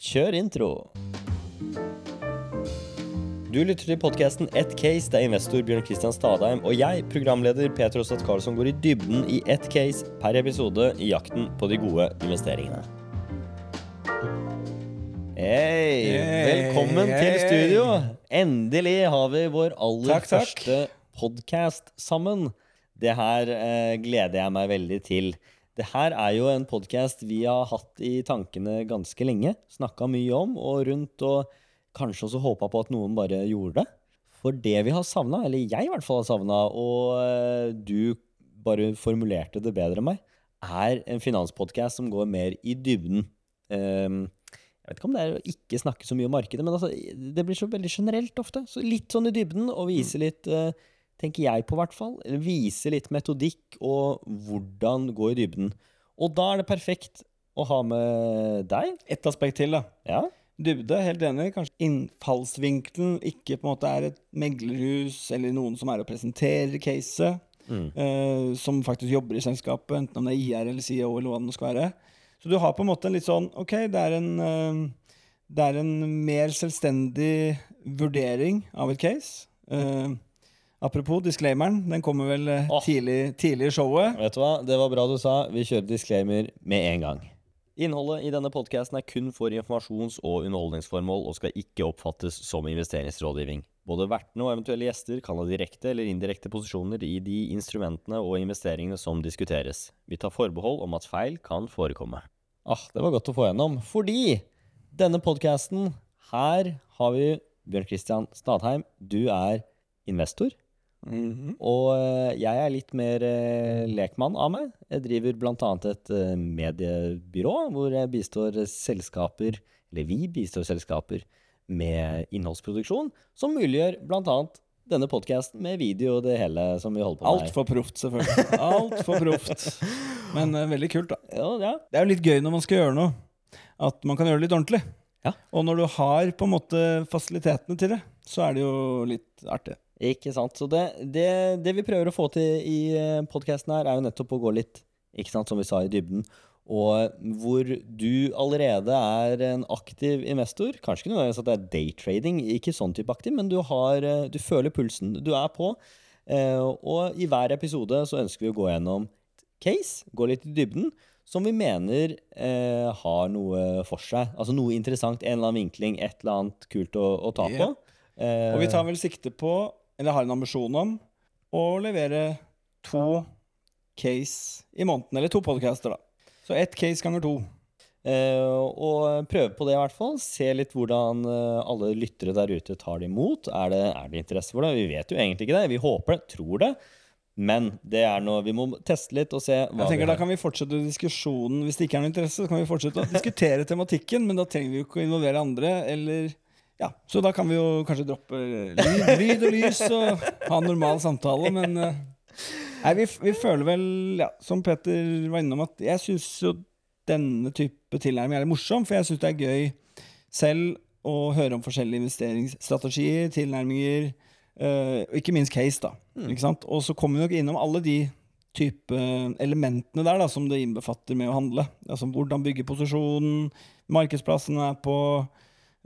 Kjør intro. Du lytter til podkasten Ett case, der investor Bjørn Kristian Stadheim og jeg, programleder Peter Åsat Karlsson, går i dybden i ett case per episode i jakten på de gode investeringene. Hei! Hey, Velkommen hey. til studio. Endelig har vi vår aller Takk, takk. første podkast sammen. Det her eh, gleder jeg meg veldig til. Det her er jo en podkast vi har hatt i tankene ganske lenge. Snakka mye om og rundt, og kanskje også håpa på at noen bare gjorde det. For det vi har savna, eller jeg i hvert fall har savna, og eh, du bare formulerte det bedre enn meg, er en finanspodkast som går mer i dybden. Ehm, jeg vet ikke om det er å ikke snakke så mye om markedet, men altså, det blir så veldig generelt ofte. Så litt sånn i dybden, og vise litt, eh, tenker jeg på hvert fall, viser vise litt metodikk og hvordan gå i dybden. Og da er det perfekt å ha med deg. Et aspekt til, da. Ja. Dybde, helt enig. Kanskje innfallsvinkelen ikke på en måte er et meglerhus eller noen som er og presenterer caset, Mm. eh, som faktisk jobber i selskapet, enten om det er IR eller CEO eller hva det skal være. Så du har på en måte en litt sånn Ok, det er en, eh, det er en mer selvstendig vurdering av et case. Eh, apropos disclaimeren, den kommer vel oh. Tidlig, tidlig i showet. Vet du hva, det var bra du sa. Vi kjører disclaimer med en gang. Innholdet i denne podkasten er kun for informasjons- og underholdningsformål og skal ikke oppfattes som investeringsrådgivning. Både vertene og eventuelle gjester kan ha direkte eller indirekte posisjoner i de instrumentene og investeringene som diskuteres. Vi tar forbehold om at feil kan forekomme. Ah, det var godt å få gjennom. Fordi denne podkasten, her har vi Bjørn Christian Stadheim. Du er investor. Mhm. Og eh, jeg er litt mer eh, lekmann av meg. Jeg driver bl.a. et eh, mediebyrå hvor jeg bistår selskaper, eller vi bistår selskaper, med innholdsproduksjon, som muliggjør bl.a. denne podkasten med video og det hele som vi holder på med. Altfor proft, selvfølgelig. Altfor proft. Men uh, veldig kult, da. Ja, ja. Det er jo litt gøy når man skal gjøre noe, at man kan gjøre det litt ordentlig. Ja. Og når du har på en måte fasilitetene til det, så er det jo litt artig. Ikke sant. Så det, det, det vi prøver å få til i podkasten her, er jo nettopp å gå litt, ikke sant, som vi sa, i dybden. Og hvor du allerede er en aktiv investor. Kanskje ikke nødvendigvis at det er daytrading, ikke sånn type aktiv, men du, har, eh, du føler pulsen. Du er på. Eh, Og i hver episode så ønsker vi å gå gjennom case, gå litt i dybden, som vi mener eh, har noe for seg. Altså noe interessant, en eller annen vinkling, et eller annet kult å, å ta på. Eh, Og vi tar vel sikte på, eller har en ambisjon om, å levere to case i måneden. Eller to podcaster, da. Så ett case ganger to. Eh, og prøve på det, i hvert fall. Se litt hvordan eh, alle lyttere der ute tar det imot. Er det, er det interesse for det? Vi vet jo egentlig ikke det. Vi håper det, tror det. Men det er noe, vi må teste litt og se hva Jeg tenker Da kan vi fortsette diskusjonen. Hvis det ikke er noe interesse, så kan vi fortsette å diskutere tematikken, men da trenger vi jo ikke å involvere andre. Eller ja, Så da kan vi jo kanskje droppe lyd, lyd og lys og ha en normal samtale, men eh, Nei, vi, vi føler vel, ja, som Peter var innom, at jeg syns jo denne type tilnærming er litt morsom, for jeg syns det er gøy selv å høre om forskjellige investeringsstrategier, tilnærminger, eh, og ikke minst case, da. Ikke sant? Og så kommer vi nok innom alle de type elementene der da, som det innbefatter med å handle. Altså hvordan bygge posisjonen, markedsplassen er på eh,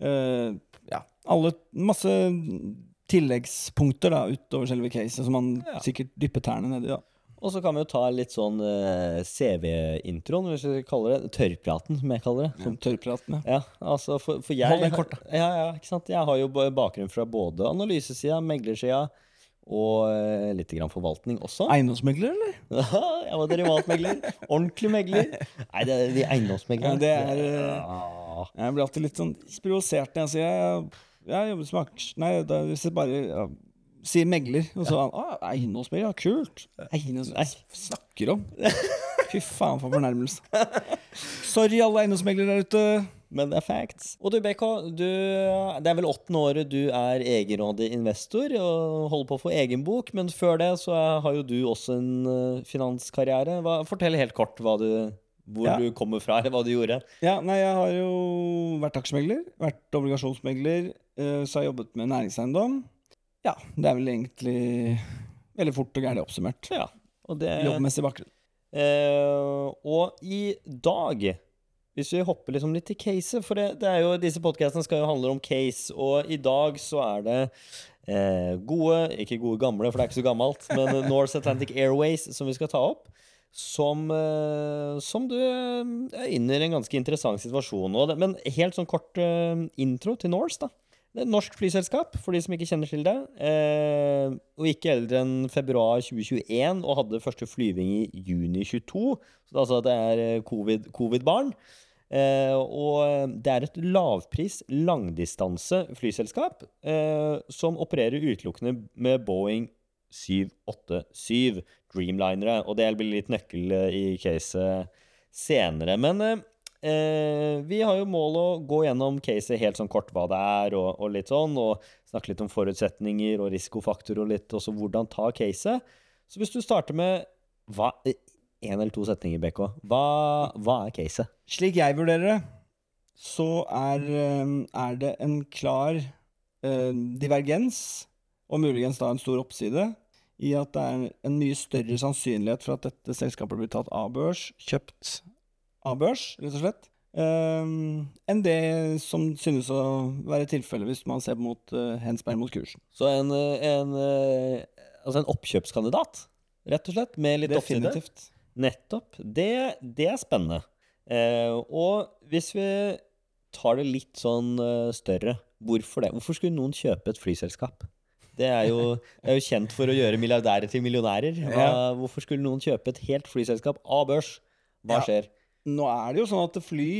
Ja, alle Masse tilleggspunkter da, utover selve caset, som man Ja. sikkert dypper tærne nedi. da. Og så kan vi jo ta litt sånn uh, CV-introen, hvis vi kaller det. Tørrpraten, som jeg kaller det. Som, Tørrpraten, ja. ja, altså for, for jeg, Hold den kort, da. Ja, ja, ikke sant? Jeg har jo bakgrunn fra både analysesida, meglersida og uh, litt grann forvaltning også. Eiendomsmegler, eller? jeg var derivatmegler. Ordentlig megler. Nei, det er de eiendomsmeglerne. Ja, det er, eh, Ja. Jeg blir alltid litt sånn provosert når jeg sier jeg, jeg jobber som aksj... Nei, da, hvis jeg bare ja, sier megler, og så ah, Eiendomsmegler, ja, kult. Eiendoms... Nei, hva snakker om? Fy faen for fornærmelse. Sorry, alle eiendomsmeglere der ute. Men det er facts. Og du, BK, du, det er vel åttende året du er egenrådig investor og holder på å få egen bok, men før det så har jo du også en eh, finanskarriere. Hva, fortell helt kort hva du, hvor Ja. du kommer fra, eller hva du gjorde. Ja, nei, jeg har jo vært aksjemegler, vært obligasjonsmegler, eh, så har jeg jobbet med næringseiendom. Ja, det er vel egentlig veldig fort og gærent oppsummert. Ja, og det Jobbmessig bakgrunn. Eh, og i dag hvis vi hopper liksom litt til caset For det, det er jo, disse podkastene skal jo handle om case, og i dag så er det eh, gode Ikke gode gamle, for det er ikke så gammelt, men North Atlantic Airways som vi skal ta opp. Som, eh, som du eh, er inne i en ganske interessant situasjon. Det, men helt sånn kort eh, intro til Norse, da. Det er norsk flyselskap, for de som ikke kjenner til det. Eh, og ikke eldre enn februar 2021, og hadde første flyving i juni 22. Så det, altså, det er covid-barn. COVID eh, og det er et lavpris, langdistanse flyselskap eh, som opererer utelukkende med Boeing 787 Dreamlinere. Og det blir litt nøkkel i caset senere. Men eh, Eh, vi har jo mål å gå gjennom caset helt sånn kort hva det er, og, og, litt sånn, og snakke litt om forutsetninger og risikofaktor og litt også hvordan ta caset. Så hvis du starter med hva Én eller to setninger, BK. Hva, hva er caset? Slik jeg vurderer det, så er, eh, er det en klar eh, divergens, og muligens da en stor oppside, i at det er en mye større sannsynlighet for at dette selskapet blir tatt av børs, kjøpt av børs, rett og slett. Um, enn det som synes å være tilfellet hvis man ser mot uh, mot kursen. Så en, eh, en, uh, altså en oppkjøpskandidat, rett og slett, med litt Definitivt. oppside? Nettopp. Det, det er spennende. Uh, og hvis vi tar det litt sånn større, hvorfor det? Hvorfor skulle noen kjøpe et flyselskap? Det er, jo, det er jo kjent for å gjøre milliardærer til millionærer. Hva, hvorfor skulle noen kjøpe et helt flyselskap av børs? Hva ja. skjer? nå er det jo sånn at fly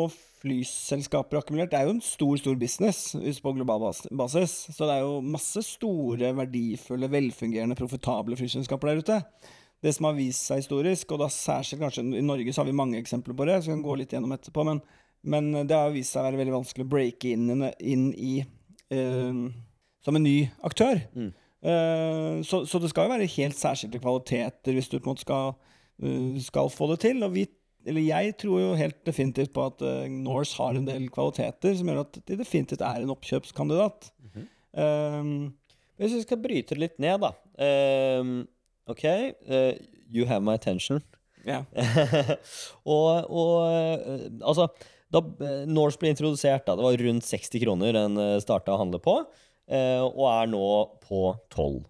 og flyselskaper akkumulert er jo en stor stor business på global basis. Så det er jo masse store, verdifulle, velfungerende, profitable flyselskaper der ute. Det som har vist seg historisk, og da særskilt kanskje i Norge så har vi mange eksempler på det, så vi kan gå litt gjennom etterpå, men, men det har vist seg å være veldig vanskelig å breake inn, inn i uh, som en ny aktør. Mm. Uh, så, så, det skal jo være helt særskilte kvaliteter hvis du på en måte skal, uh, skal få det til. Og vi eller jeg tror jo helt definitivt på at uh, Norse har en del kvaliteter som gjør at de definitivt er en oppkjøpskandidat. Mm -hmm. Hvis vi skal bryte det litt ned, da. OK, you have my attention. Yeah. og, og altså Da Norse ble introdusert, da, det var rundt 60 kroner den starta å handle på, og er nå på 12.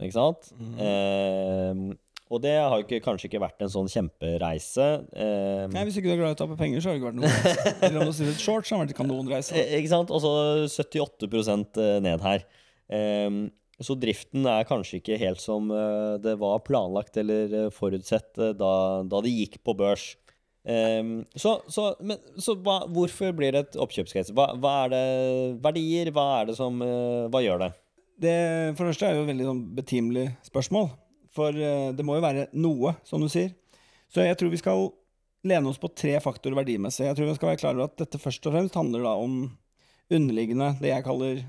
Ikke sant? Mm -hmm. Og det har jo ikke, kanskje ikke vært en sånn kjempereise. Eh, Nei, Hvis ikke du er glad i å tape penger, så har det ikke vært noe. Eller om du sier et short, så har det ikke noen reise. Eh, ikke sant? Og så 78 eh, ned her. Eh, så driften er kanskje ikke helt som eh, det var planlagt eller forutsett da, da det gikk på børs. Um, så, så, men, så hva, hvorfor blir det et oppkjøpscase? Hva, hva, er det verdier? Hva er det som uh, Hva gjør det? Det for det første er jo et veldig sånn, betimelig spørsmål. For uh, det må jo være noe, som du sier. Så jeg tror vi skal lene oss på tre faktorer verdimessig. Jeg tror vi skal være klar over at dette først og fremst handler da om underliggende, det jeg kaller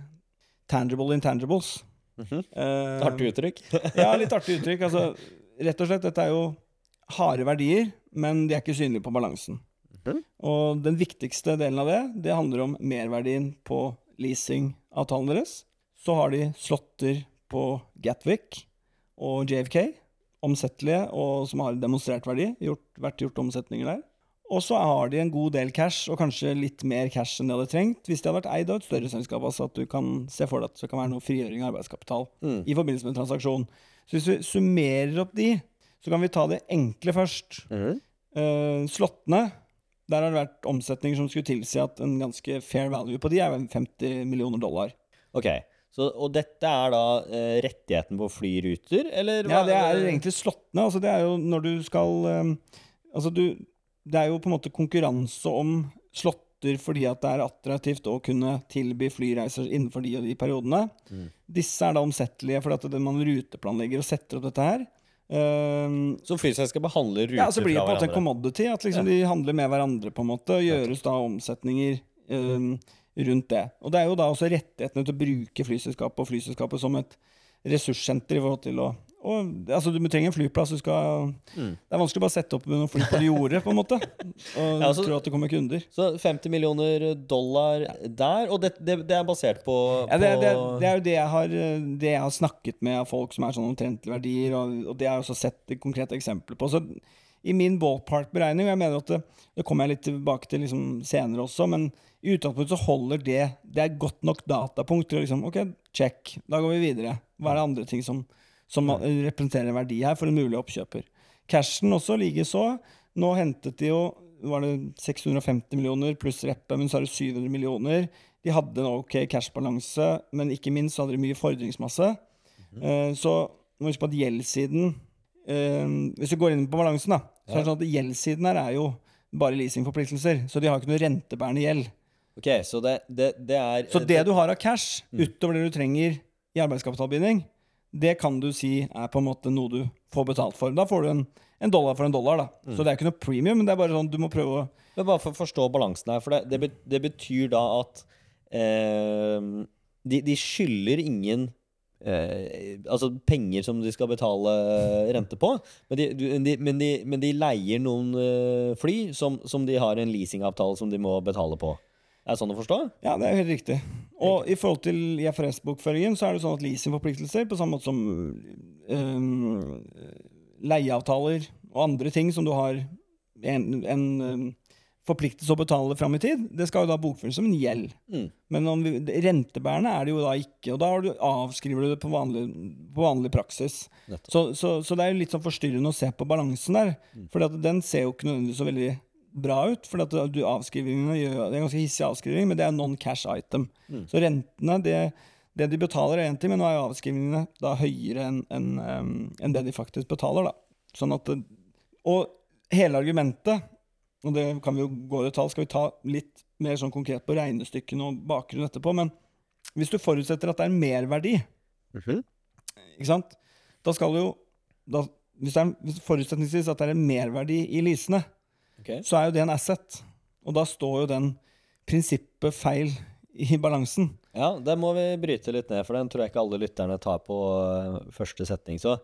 tangible intangibles. Mm -hmm. uh, artig uttrykk. ja, litt artig uttrykk. Altså, rett og slett, dette er jo harde verdier, men de er ikke synlige på balansen. Mm. Og den viktigste delen av det, det handler om merverdien på leasingavtalen deres. Så har de slåtter på Gatwick og JFK, omsettelige og som har demonstrert verdi. Gjort, vært gjort omsetninger der. Og så har de en god del cash, og kanskje litt mer cash enn de hadde trengt hvis de hadde vært eid av et større selskap. Altså at du kan se for deg at det kan være noe frigjøring av arbeidskapital mm. i forbindelse med en transaksjon. Så hvis vi summerer opp de, så kan vi ta det enkle først. Mm. Uh, slottene, der har det vært omsetninger som skulle tilsi at en ganske fair value på de er 50 millioner dollar. Ok, så, og dette er da uh, rettigheten på flyruter, eller? Hva? Ja, det er egentlig slottene. Altså, det er jo når du skal um, Altså, du Det er jo på en måte konkurranse om slåtter fordi at det er attraktivt å kunne tilby flyreiser innenfor de og de periodene. Mm. Disse er da omsettelige fordi at man ruteplanlegger og setter opp dette her. Um, så flyselskapet handler ruter fra hverandre? Ja, så blir det på en måte en commodity. At liksom ja. de handler med hverandre, på en måte, og gjøres da omsetninger. Um, rundt det. Og det er jo da også rettighetene til å bruke flyselskapet og flyselskapet som et ressurssenter i forhold til å og, altså, Du trenger en flyplass. Skal, mm. Det er vanskelig å bare sette opp noen fly på det jordet, på en måte. Og ja, altså, tro at det kommer kunder. Så 50 millioner dollar der, og det, det, det er basert på, ja, det, det, det, er jo det jeg, har, det jeg har snakket med av folk som er sånn omtrentlige verdier, og, og det har jeg også sett konkrete eksempler på. Så i min ballpark-beregning, og jeg mener at det, det kommer jeg litt tilbake til liksom senere også, men i utgangspunktet så holder det Det er godt nok datapunkt til å liksom Ok, check. Da går vi videre. Hva er det andre ting som, som representerer en verdi her for en mulig oppkjøper? Cashen også likeså. Nå hentet de jo var det 650 millioner pluss reppe, men så er det 700 millioner. De hadde en ok cashbalanse, men ikke minst så hadde de mye fordringsmasse. Mm -hmm. Så må huske på at gjeldssiden eh, Hvis du går inn på balansen, da, så er det sånn at gjeldssiden her er jo bare leasingforpliktelser. Så de har ikke noe rentebærende gjeld. Ok, Så det, det, det er Så det du har av cash mm. utover det du trenger i arbeidskapitalbinding, det kan du si er på en måte noe du får betalt for. Da får du en en dollar for en dollar. da. Mm. Så det er ikke noe premium, men det er bare sånn du må prøve å Men Bare for å forstå balansen her, for det, det, det betyr da at eh, de, de, skylder ingen eh, altså penger som de skal betale rente på, men de, de, men men de leier noen eh, fly som, som, de har en leasingavtale som de må betale på. Er det sånn å forstå? Ja, det er helt riktig. Og i forhold til IFRS-bokføringen så er det sånn at leasingforpliktelser, på samme måte som um, leieavtaler og andre ting som du har en, en um, forpliktelse å betale fram i tid, det skal jo da bokføres som en gjeld. Mm. Men om vi, rentebærende er det jo da ikke, og da du, avskriver du det på vanlig, på vanlig praksis. Så, så, så, det er jo litt sånn forstyrrende å se på balansen der. Mm. For den ser jo ikke nødvendigvis så veldig bra ut. For at du avskrivingene gjør, Det er en ganske hissig avskriving, men det er non-cash item. Mm. Så rentene, det, det de betaler, er én ting, men nå er avskrivningene da høyere enn en, um, en det de faktisk betaler. da. Sånn at, og hele argumentet, og det kan vi jo gå i detalj, skal vi ta litt mer sånn konkret på regnestykkene og bakgrunnen etterpå, men hvis du forutsetter at det er en merverdi, mm -hmm. ikke sant, da skal du jo da, Hvis det er forutsetningsvis at det er en merverdi i leasene, okay. så er jo det en asset. Og da står jo den prinsippet feil i balansen. Ja, det må vi bryte litt ned, for den tror jeg ikke alle lytterne tar på uh, første setning. Så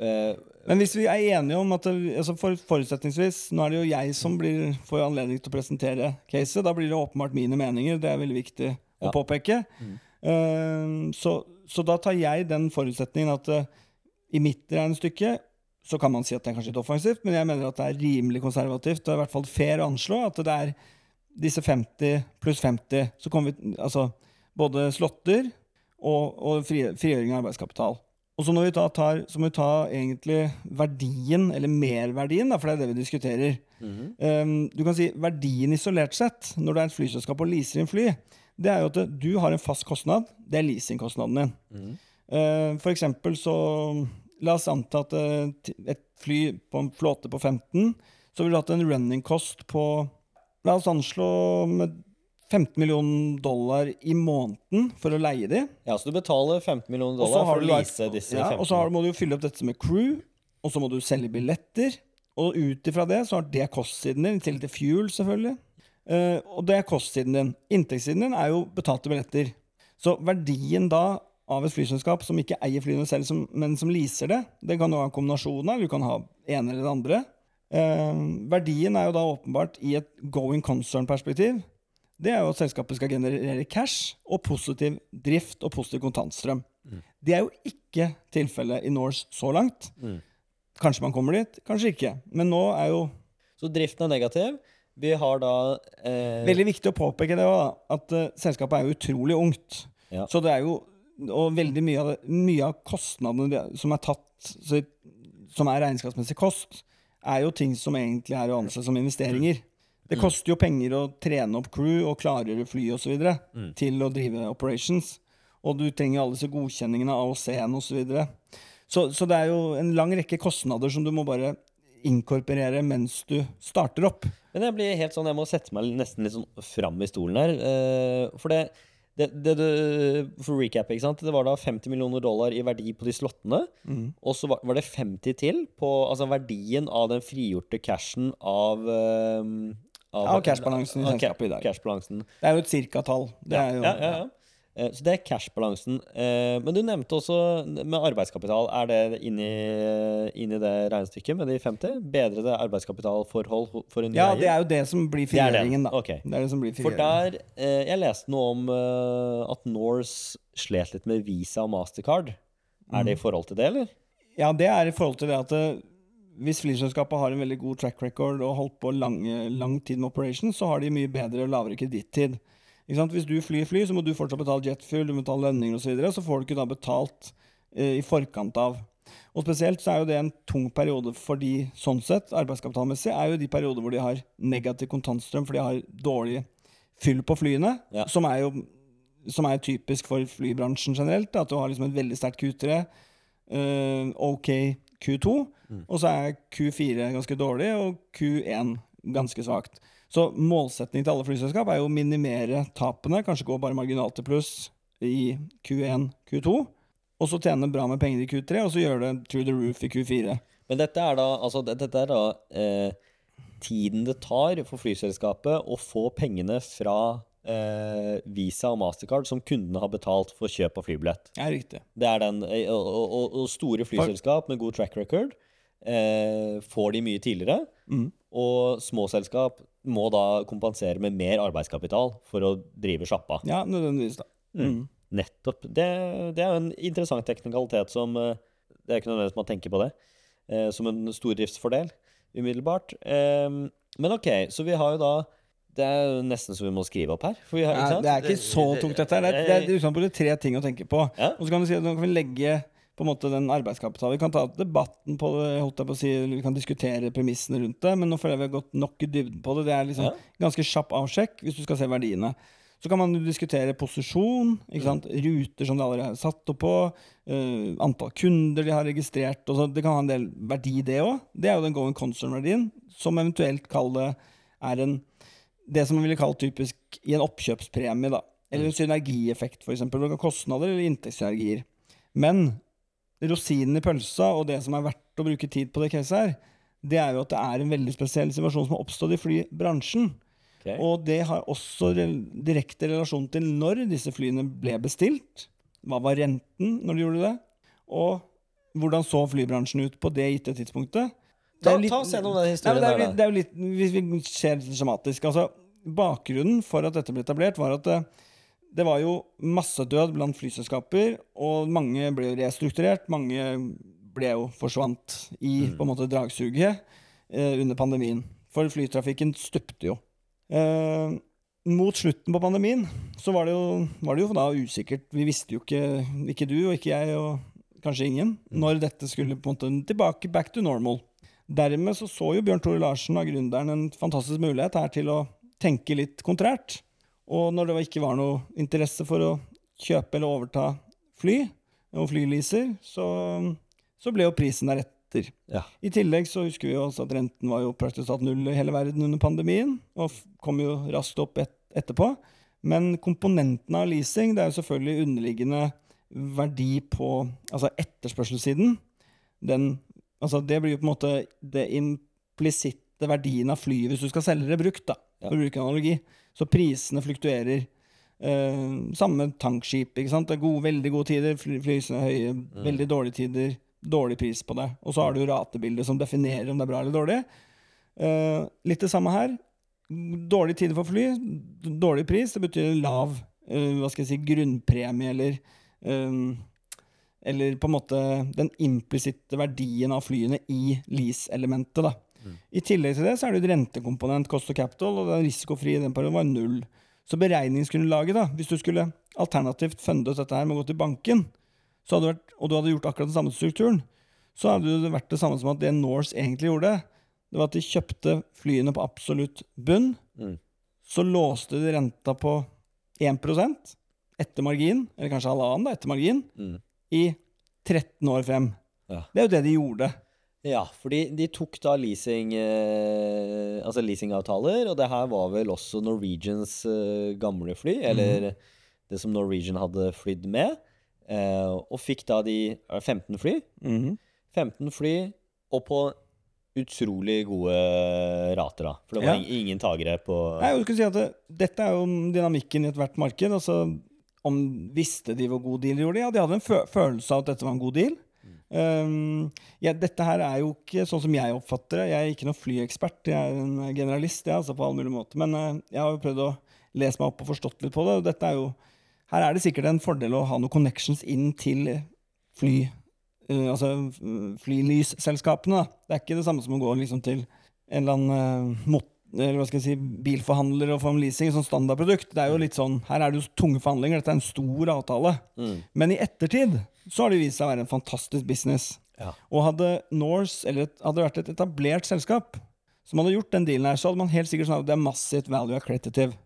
Eh, Men hvis vi er enige om at altså for, forutsetningsvis Nå er det jo jeg som blir, får anledning til å presentere caset. Da blir det åpenbart mine meninger. Det er veldig viktig å påpeke. Mm. Uh, så, så, da tar jeg den forutsetningen at uh, i mitt regnestykke så kan man si at det er kanskje litt offensivt, men jeg mener at det er rimelig konservativt. Det er i hvert fall fair å anslå at det er disse 50 pluss 50. Så kommer vi Altså både slåtter og, og frigjøring av arbeidskapital. Og så, når vi tar, så må vi ta egentlig verdien, eller merverdien, da, for det er det vi diskuterer. Mm -hmm. um, du kan si Verdien isolert sett, når det er et flyselskap og leaser inn fly, det er jo at du har en fast kostnad. Det er leasingkostnaden din. Mm -hmm. uh, for eksempel så La oss anta at uh, et fly på en flåte på 15, så vil du hatt en running cost på La oss anslå med 15 millioner dollar i måneden for å leie de. Ja, Så du betaler 15 millioner dollar for å lease disse ja, 15? Og så må du fylle opp dette med crew, og så må du selge billetter. Og ut ifra det så har det kostsiden din, i tillegg til fuel, selvfølgelig. Uh, og det er kostsiden din. Inntektssiden din er jo betalte billetter. Så verdien da av et flyselskap som ikke eier flyene selv, som, men som leaser det, det kan du ha en kombinasjon av. Du kan ha ene eller det andre. Eh, verdien er jo da åpenbart i et going concern-perspektiv det er jo at selskapet skal generere cash og positiv drift og positiv kontantstrøm. Mm. Det er jo ikke tilfellet i Norse så langt. Mm. Kanskje man kommer dit, kanskje ikke. Men nå er jo Så driften er negativ. Vi har da eh... Veldig viktig å påpeke det òg, at uh, selskapet er jo utrolig ungt. Ja. Så det er jo Og veldig mye av, mye av kostnadene som er tatt, som er regnskapsmessig kost, er jo ting som egentlig er å anse som investeringer. Det mm. koster jo penger å trene opp crew og klargjøre fly osv. Mm. til å drive operations. Og du trenger alle disse godkjenningene av AOC-en osv. Så, så Så det er jo en lang rekke kostnader som du må bare inkorporere mens du starter opp. Men jeg blir helt sånn, jeg må sette meg nesten litt sånn fram i stolen her. Uh, for det, det, det, det, For recap, ikke sant? det var da 50 millioner dollar i verdi på de slottene. Mm. Og så var, var, det 50 til på altså verdien av den frigjorte cashen av um, av, ja, cashbalansen i selskapet i dag. Det er jo et cirkatall. Ja, ja, ja, ja. Eh, så det er cash-balansen. men du nevnte også med arbeidskapital. Er det inni, inni det regnestykket med de 50? Bedrede arbeidskapitalforhold for en ny? Ja, det er jo det som blir frigjøringen, da. Okay. Det det for der eh, Jeg leste noe om at Norse slet litt med Visa og Mastercard. Er det i mm. forhold til det, eller? Ja, det er i forhold til det at hvis flyselskapet har en veldig god track record og holdt på lange, lang tid med operation, så har de mye bedre og lavere kredittid. Hvis du flyr fly, så må du fortsatt betale jetfuel, du må betale lønninger osv., så, videre, så får du ikke da betalt eh, i forkant av. Og spesielt så er jo det en tung periode for de sånn sett, arbeidskapitalmessig, er jo de perioder hvor de har negativ kontantstrøm, for de har dårlig fyll på flyene, Ja. som er jo som er typisk for flybransjen generelt. At du har liksom et veldig sterkt Q3, uh, OK Q2, og så er Q4 ganske dårlig, og Q1 ganske svakt. Så målsetningen til alle flyselskap er jo å minimere tapene, kanskje gå bare marginalt til pluss i Q1, Q2, og så tjene bra med penger i Q3, og så gjøre det through the roof i Q4. Men dette er da, altså, dette er da eh, tiden det tar for flyselskapet å få pengene fra eh, Visa og Mastercard som kundene har betalt for kjøp av flybillett. Ja, riktig. Det er den, eh, og, og, og, og store flyselskap med god track record eh, får de mye tidligere. Mm. Og små selskap må da kompensere med mer arbeidskapital for å drive sjappa. Ja, nødvendigvis, da. Mm. Nettopp. Det, det er jo en interessant teknikalitet som eh, Det er ikke nødvendigvis man tenker på det eh, som en stordriftsfordel umiddelbart. Eh, men OK, så vi har jo da Det er jo nesten så vi må skrive opp her. For vi har, sant? det er ikke så tungt, dette her. Det er, det er det er tre ting å tenke på. Ja. Og så kan vi si at nå kan vi legge på en måte den arbeidskapitalen. Vi kan ta debatten på det, holdt jeg på å si, vi kan diskutere premissene rundt det, men nå føler jeg vi har gått nok i dybden på det. Det er liksom Ja. ganske kjapp avsjekk hvis du skal se verdiene. Så kan man diskutere posisjon, ikke sant? ruter som de allerede har satt opp på, uh, antall kunder de har registrert. Og så det kan ha en del verdi, det òg. Det er jo den going concern-verdien, som eventuelt det er en det som man ville kalt typisk i en oppkjøpspremie, da. Eller en synergieffekt, f.eks. Kostnader eller inntektssynergier. Men rosinen i pølsa, og det som er verdt å bruke tid på det caset her, det er jo at det er en veldig spesiell situasjon som har oppstått i flybransjen. Okay. Og det har også direkte relasjon til når disse flyene ble bestilt. Hva var renten når de gjorde det? Og hvordan så flybransjen ut på det gitte tidspunktet? Ta, litt- ta oss gjennom den historien men det, er, der, det er jo litt, Hvis vi ser litt skjematisk altså, Bakgrunnen for at dette ble etablert, var at det, var jo massedød blant flyselskaper, og mange ble restrukturert. Mange ble jo forsvant i på en måte dragsuget eh, under pandemien. For flytrafikken stupte jo. Eh, mot slutten på pandemien så var det, jo, var det jo da usikkert. Vi visste jo ikke, ikke du og ikke jeg og kanskje ingen, når dette skulle på en måte tilbake back to normal. Dermed så, så jo Bjørn Tore Larsen og gründeren en fantastisk mulighet her til å tenke litt kontrært. Og når det ikke var noe interesse for å kjøpe eller overta fly, og flyleaser, så, så ble jo prisen deretter. Ja. I tillegg så husker vi jo også at renten var jo praktisk talt null i hele verden under pandemien, og kom jo raskt opp et, etterpå. Men komponentene av leasing, det er jo selvfølgelig underliggende verdi på altså etterspørselssiden. Den, altså det blir jo på en måte det implisitte verdien av flyet hvis du skal selge det brukt, da, for å bruke en analogi. Så prisene fluktuerer. Eh, samme tankskip. ikke sant? Det er gode, veldig gode tider, flysene er høye. Veldig dårlige tider, dårlig pris på det. Og så har du ratebildet som definerer om det er bra eller dårlig. Eh, litt det samme her. Dårlige tider for fly, dårlig pris, det betyr lav eh, hva skal jeg si, grunnpremie eller eller på en måte den implisitte verdien av flyene i lease-elementet. da. I tillegg til det så er det et rentekomponent, cost of capital, og den risikofrie i den perioden var null. Så beregningsgrunnlaget, da, hvis du skulle alternativt fundet dette her med å gå til banken, vært, og du hadde gjort akkurat den samme strukturen, så hadde det vært det samme som at det Norse egentlig gjorde, det var at de kjøpte flyene på absolutt bunn, Mm. så låste de renta på 1 etter margin, eller kanskje halvannen da, etter margin, Mm. i 13 år frem. Ja. Det er jo det de gjorde. Ja, fordi de tok da leasing eh, Altså leasingavtaler, og det her var vel også Norwegians eh, gamle fly, eller det som Norwegian hadde flydd med, eh, og fikk da de eh, 15 fly. 15 fly, og på utrolig gode rater, da. For det var Ja. ingen tagere på Nei, jeg skulle si at det, Dette er jo dynamikken i ethvert marked. altså om Visste de hvor god deal de gjorde? Ja, de hadde en følelse av at dette var en god deal. Um, ja, dette her er jo ikke sånn som jeg oppfatter det. Jeg er ikke noen flyekspert, jeg er en generalist Ja, altså på alle mulige måter. Men uh, jeg har jo prøvd å lese meg opp og forstått litt på det. og er jo, Her er det sikkert en fordel å ha noen connections inn til eh, altså mm, flylysselskapene. Det er ikke det samme som å gå liksom til en eller annen uh, mot, eller hva skal jeg si, bilforhandler og formleasing, sånn leasing som standardprodukt. Det er jo litt sånn, Her er det jo tunge forhandlinger, dette er en stor avtale. Men i ettertid så har det vist seg å være en fantastisk business. Ja. Og hadde Norse, eller hadde det vært et etablert selskap som hadde gjort den dealen her, så hadde man helt sikkert sånn at det er massivt value accreditive.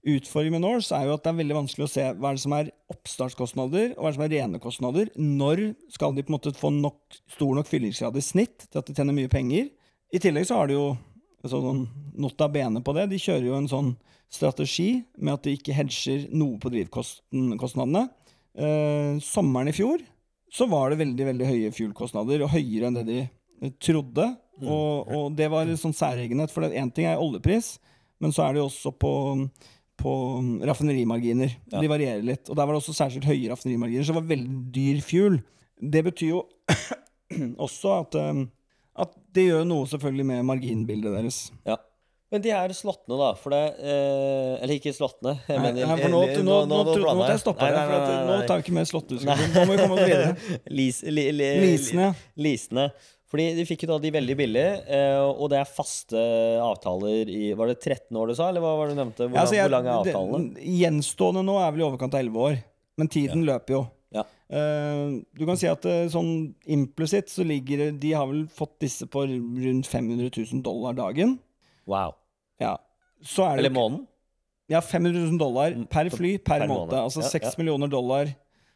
Utfordringen med Norse er jo at det er veldig vanskelig å se hva er det som er oppstartskostnader, og hva er det som er rene kostnader. Når skal de på en måte få nok, stor nok fyllingsgrad i snitt til at de tjener mye penger? I tillegg så har de jo sånn nota bene på det. De kjører jo en sånn strategi med at de ikke hedger noe på drivkostnadene. Eh, sommeren i fjor så var det veldig veldig høye fuel-kostnader, og høyere enn det de eh, trodde. Og, og det var en sånn særegenhet, for én ting er oljepris, men så er det jo også på, på raffinerimarginer. De varierer litt. Og der var det også særskilt høye raffinerimarginer, så det var veldig dyr fuel. Det betyr jo også at, eh, at det gjør noe selvfølgelig med marginbildet deres. Ja. Men de her slottene, da, for det eh, Eller ikke slottene. Jeg Nei, mener, nei, for nå, nå, nå, nå, nå, måtte jeg stoppe Nei, deg, nå tar vi ikke mer slåttediskusjon. Nå må vi komme oss videre. Lis, li, li, lisene. lisene. Fordi de fikk jo da de veldig billig, eh, og det er faste avtaler i Var det 13 år du sa, eller hva var det du nevnte? Hvor, Ja, altså, jeg- hvor lang er avtalene? det- Gjenstående nå er vel i overkant av 11 år, men tiden løper jo. Eh, du kan si at eh, sånn implisitt så ligger De har vel fått disse på rundt 500 000 dollar dagen. Wow. Ja. Så er det Eller måneden? Ja, 500 000 dollar per fly per, per måned. måned. Altså Ja, 6 ja. millioner dollar,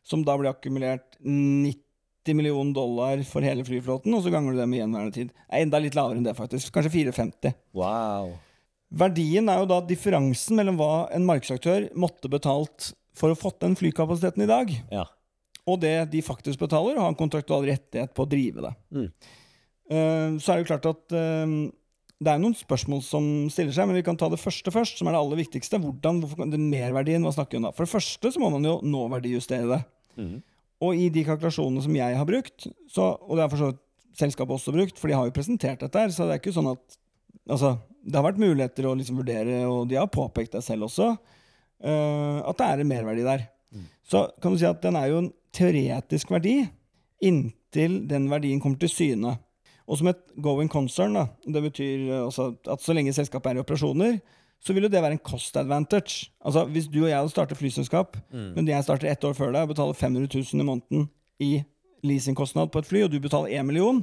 som da blir akkumulert 90 millioner dollar for hele flyflåten, og så ganger du det med gjenværende tid. Det er enda litt lavere enn det, faktisk. Kanskje 450. Wow. Verdien er jo da differansen mellom hva en markedsaktør måtte betalt for å fått den flykapasiteten i dag, Ja. Og det de faktisk betaler, har en kontraktual rettighet på å drive det. Mm. Uh, så er det jo klart at uh, det er noen spørsmål som stiller seg, men vi kan ta det første først, som er det aller viktigste. Hvordan, hvorfor, den Merverdien, hva snakker vi om da? For det første så må man jo nåverdijustere det. Mm. Og i de kalkulasjonene som jeg har brukt, så, og det har for så vidt selskapet også brukt, for de har jo presentert dette her, så det er ikke sånn at Altså, det har vært muligheter å liksom vurdere, og de har påpekt det selv også, uh, at det er en merverdi der. Så kan du si at den er jo en teoretisk verdi inntil den verdien kommer til syne. Og som et going concern, da, det betyr eh, altså at så lenge selskapet er i operasjoner, så vil jo det være en cost advantage. Altså Hvis du og jeg hadde startet flyselskap, men jeg starter ett år før deg og betaler 500 000 i måneden i leasingkostnad på et fly, og du betaler 1 million,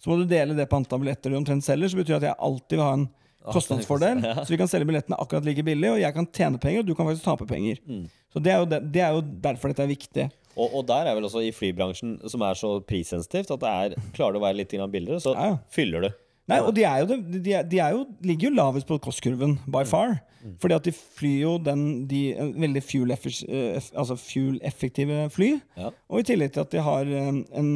så må du dele det på antall billetter du omtrent selger, så betyr det at jeg alltid vil ha en kostnadsfordel. Så vi kan selge billettene akkurat like billig, og jeg kan tjene penger, og du kan faktisk tape penger. Så det er, jo det, det er jo derfor dette er viktig. Og, og der er vel også i flybransjen, som er så prissensitivt, at det er, klarer du å være litt billigere, så Ja, fyller du. Nei, og de, er jo de, er, de er jo, ligger jo lavest på kostkurven, by far. Fordi at de flyr jo den, de eh, veldig fuel-effektive altså fuel fly. Ja. Og i tillegg til at de har en, en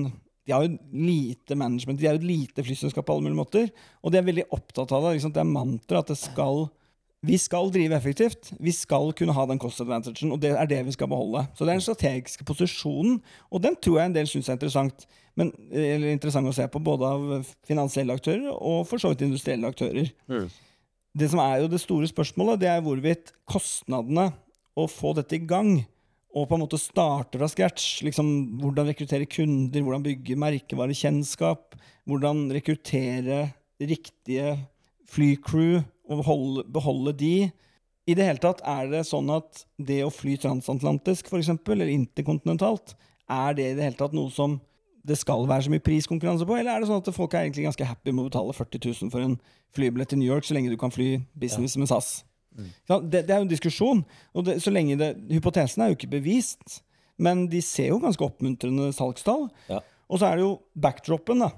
De har jo lite management, de er jo et lite flyselskap på alle mulige måter. Og de er veldig opptatt av det. Liksom, det er mantra at det skal vi skal drive effektivt. Vi skal kunne ha den cost advantagen, og det er det vi skal beholde. Så det er den strategiske posisjonen, og den tror jeg en del syns er interessant. Men, eller interessant å se på, både av finansielle aktører og for så vidt industrielle aktører. Det som er jo det store spørsmålet, det er hvorvidt kostnadene å få dette i gang, og på en måte starter fra scratch, liksom hvordan rekruttere kunder, hvordan bygge merkevarekjennskap, hvordan rekruttere riktige flycrew og beholde, beholde de. I det hele tatt, er det sånn at det å fly transatlantisk, eksempel, eller interkontinentalt, er det i det hele tatt noe som det skal være så mye priskonkurranse på, eller er det sånn at folk er egentlig ganske happy med å betale 40 000 for en flybillett til New York, så lenge du kan fly business med SAS? Det, det er jo en diskusjon, og det, så lenge det, hypotesen er jo ikke bevist, men de ser jo ganske oppmuntrende salgstall. Ja. Og så er det jo backdropen, da.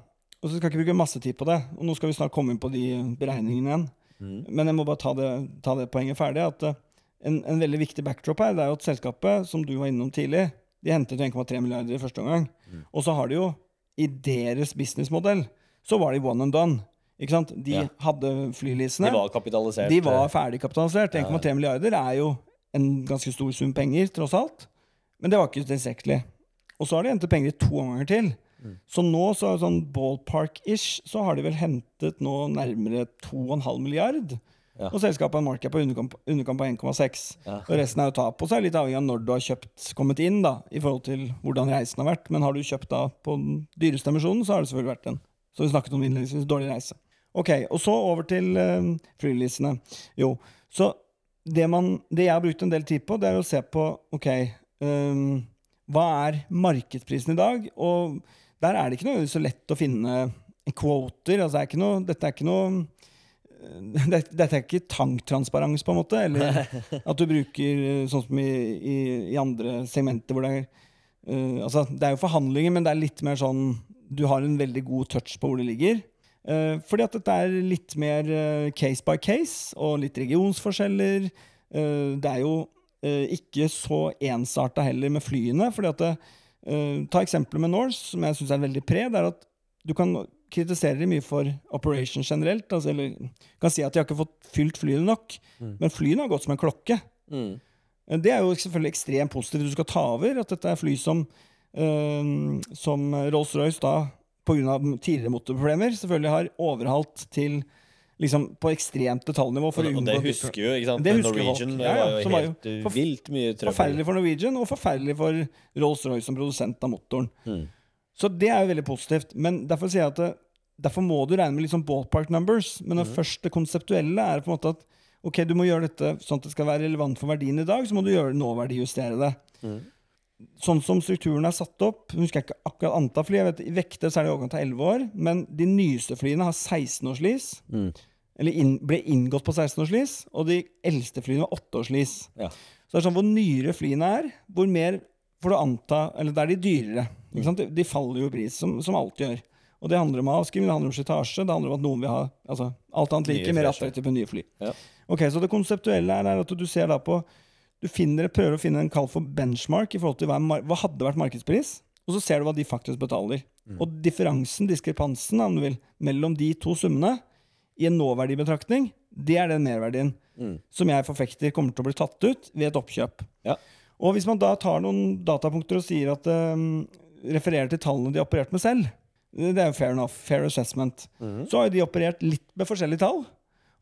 Og så skal jeg ikke bruke masse tid på det. Og nå skal vi snart komme inn på de beregningene igjen. Men jeg må bare ta det, ta det poenget ferdig. At eh, en, en veldig viktig backdrop her, det er jo at selskapet, som du var innom tidlig, de hentet 1,3 milliarder i første omgang. Og så har de jo, i deres businessmodell, så var de one and done. Ikke sant? De Ja. hadde flyleasene. De var kapitalisert. De var ferdigkapitalisert. 1,3 milliarder er jo en ganske stor sum penger, tross alt. Men det var ikke tilstrekkelig. Og så har de hentet penger i to ganger til. Så nå, så er det sånn ballpark-ish, så har de vel hentet nå nærmere 2,5 milliard. Ja. Og selskapet har en markup på underkant på 1,6. Ja. Og resten er jo tap. Og så er det litt avhengig av når du har kjøpt, kommet inn, da, i forhold til hvordan reisen har vært. Men har du kjøpt da på den dyreste emisjonen, så har det selvfølgelig vært en så vi snakket om innledningsvis dårlig reise. Ok, Og så over til uh, freeleasene. Jo, så det, man, det jeg har brukt en del tid på, det er å se på ok, um, hva er markedsprisen i dag? Og der er det ikke noe så lett å finne quoter. Altså, det er ikke noe, dette er ikke noe eh, det- dette er ikke tanktransparens, på en måte. Eller at du bruker eh, sånn som i, i, i andre segmenter hvor det er uh, Altså, det er jo forhandlinger, men det er litt mer sånn Du har en veldig god touch på hvor det ligger. Eh, fordi at dette er litt mer eh, case by case, og litt regionsforskjeller. Eh, det er jo ikke så ensarta heller med flyene. fordi at det, Ta eksempelet med Norse, som jeg syns er veldig pre. det er at du kan kritisere dem mye for operation generelt. Altså, eller kan si at de har ikke fått fylt flyene nok, men flyene har gått som en klokke. Mm. Det er jo selvfølgelig ekstremt positivt du skal ta over. At dette er fly som, eh, som Rolls-Royce da pga. tidligere motorproblemer selvfølgelig har overhalt til liksom på ekstremt detaljnivå. For å Og det husker jo, ikke sant? Det husker. Norwegian Ja, ja, var jo var helt forf- vilt mye trøbbel. Forferdelig for Norwegian, og forferdelig for Rolls-Royce som produsent av motoren. Mm. Så det er jo veldig positivt. Men derfor sier jeg at det, derfor må du regne med sånn ballpark numbers. Men det det første konseptuelle er på en måte at ok, du må gjøre dette sånn at det skal være relevant for verdien i dag, så må du gjøre nåverdijustere det. Mhm. Sånn som strukturen er satt opp, jeg husker jeg ikke akkurat antall fly, jeg vet, i vekter så er det i overkant av 11 år, men de nyeste flyene har 16 års lease. Mm. Eller inn, ble inngått på 16 års lease, og de eldste flyene har 8 års lease. Ja. Så det er sånn hvor nyere flyene er, hvor mer får du anta Eller da er de dyrere. Ikke sant? De, de faller jo i pris, som, som alt gjør. Og det handler om avskrivning, det handler om slitasje, det handler om at noen vil ha altså, alt annet like, mer attraktivt med nye fly. Ja. Ok, Så det konseptuelle er at du ser da på Du finner, prøver å finne en kall for benchmark i forhold til hva, hva hadde vært markedspris, og så ser du hva de faktisk betaler. Og differansen, diskrepansen, om du vil, mellom de to summene i en nåverdibetraktning, det er den merverdien Mm. som jeg forfekter kommer til å bli tatt ut ved et oppkjøp. Ja. Og hvis man da tar noen datapunkter og sier at um, refererer til tallene de har operert med selv, det er jo fair enough, fair assessment, mm. så har de operert litt med forskjellige tall.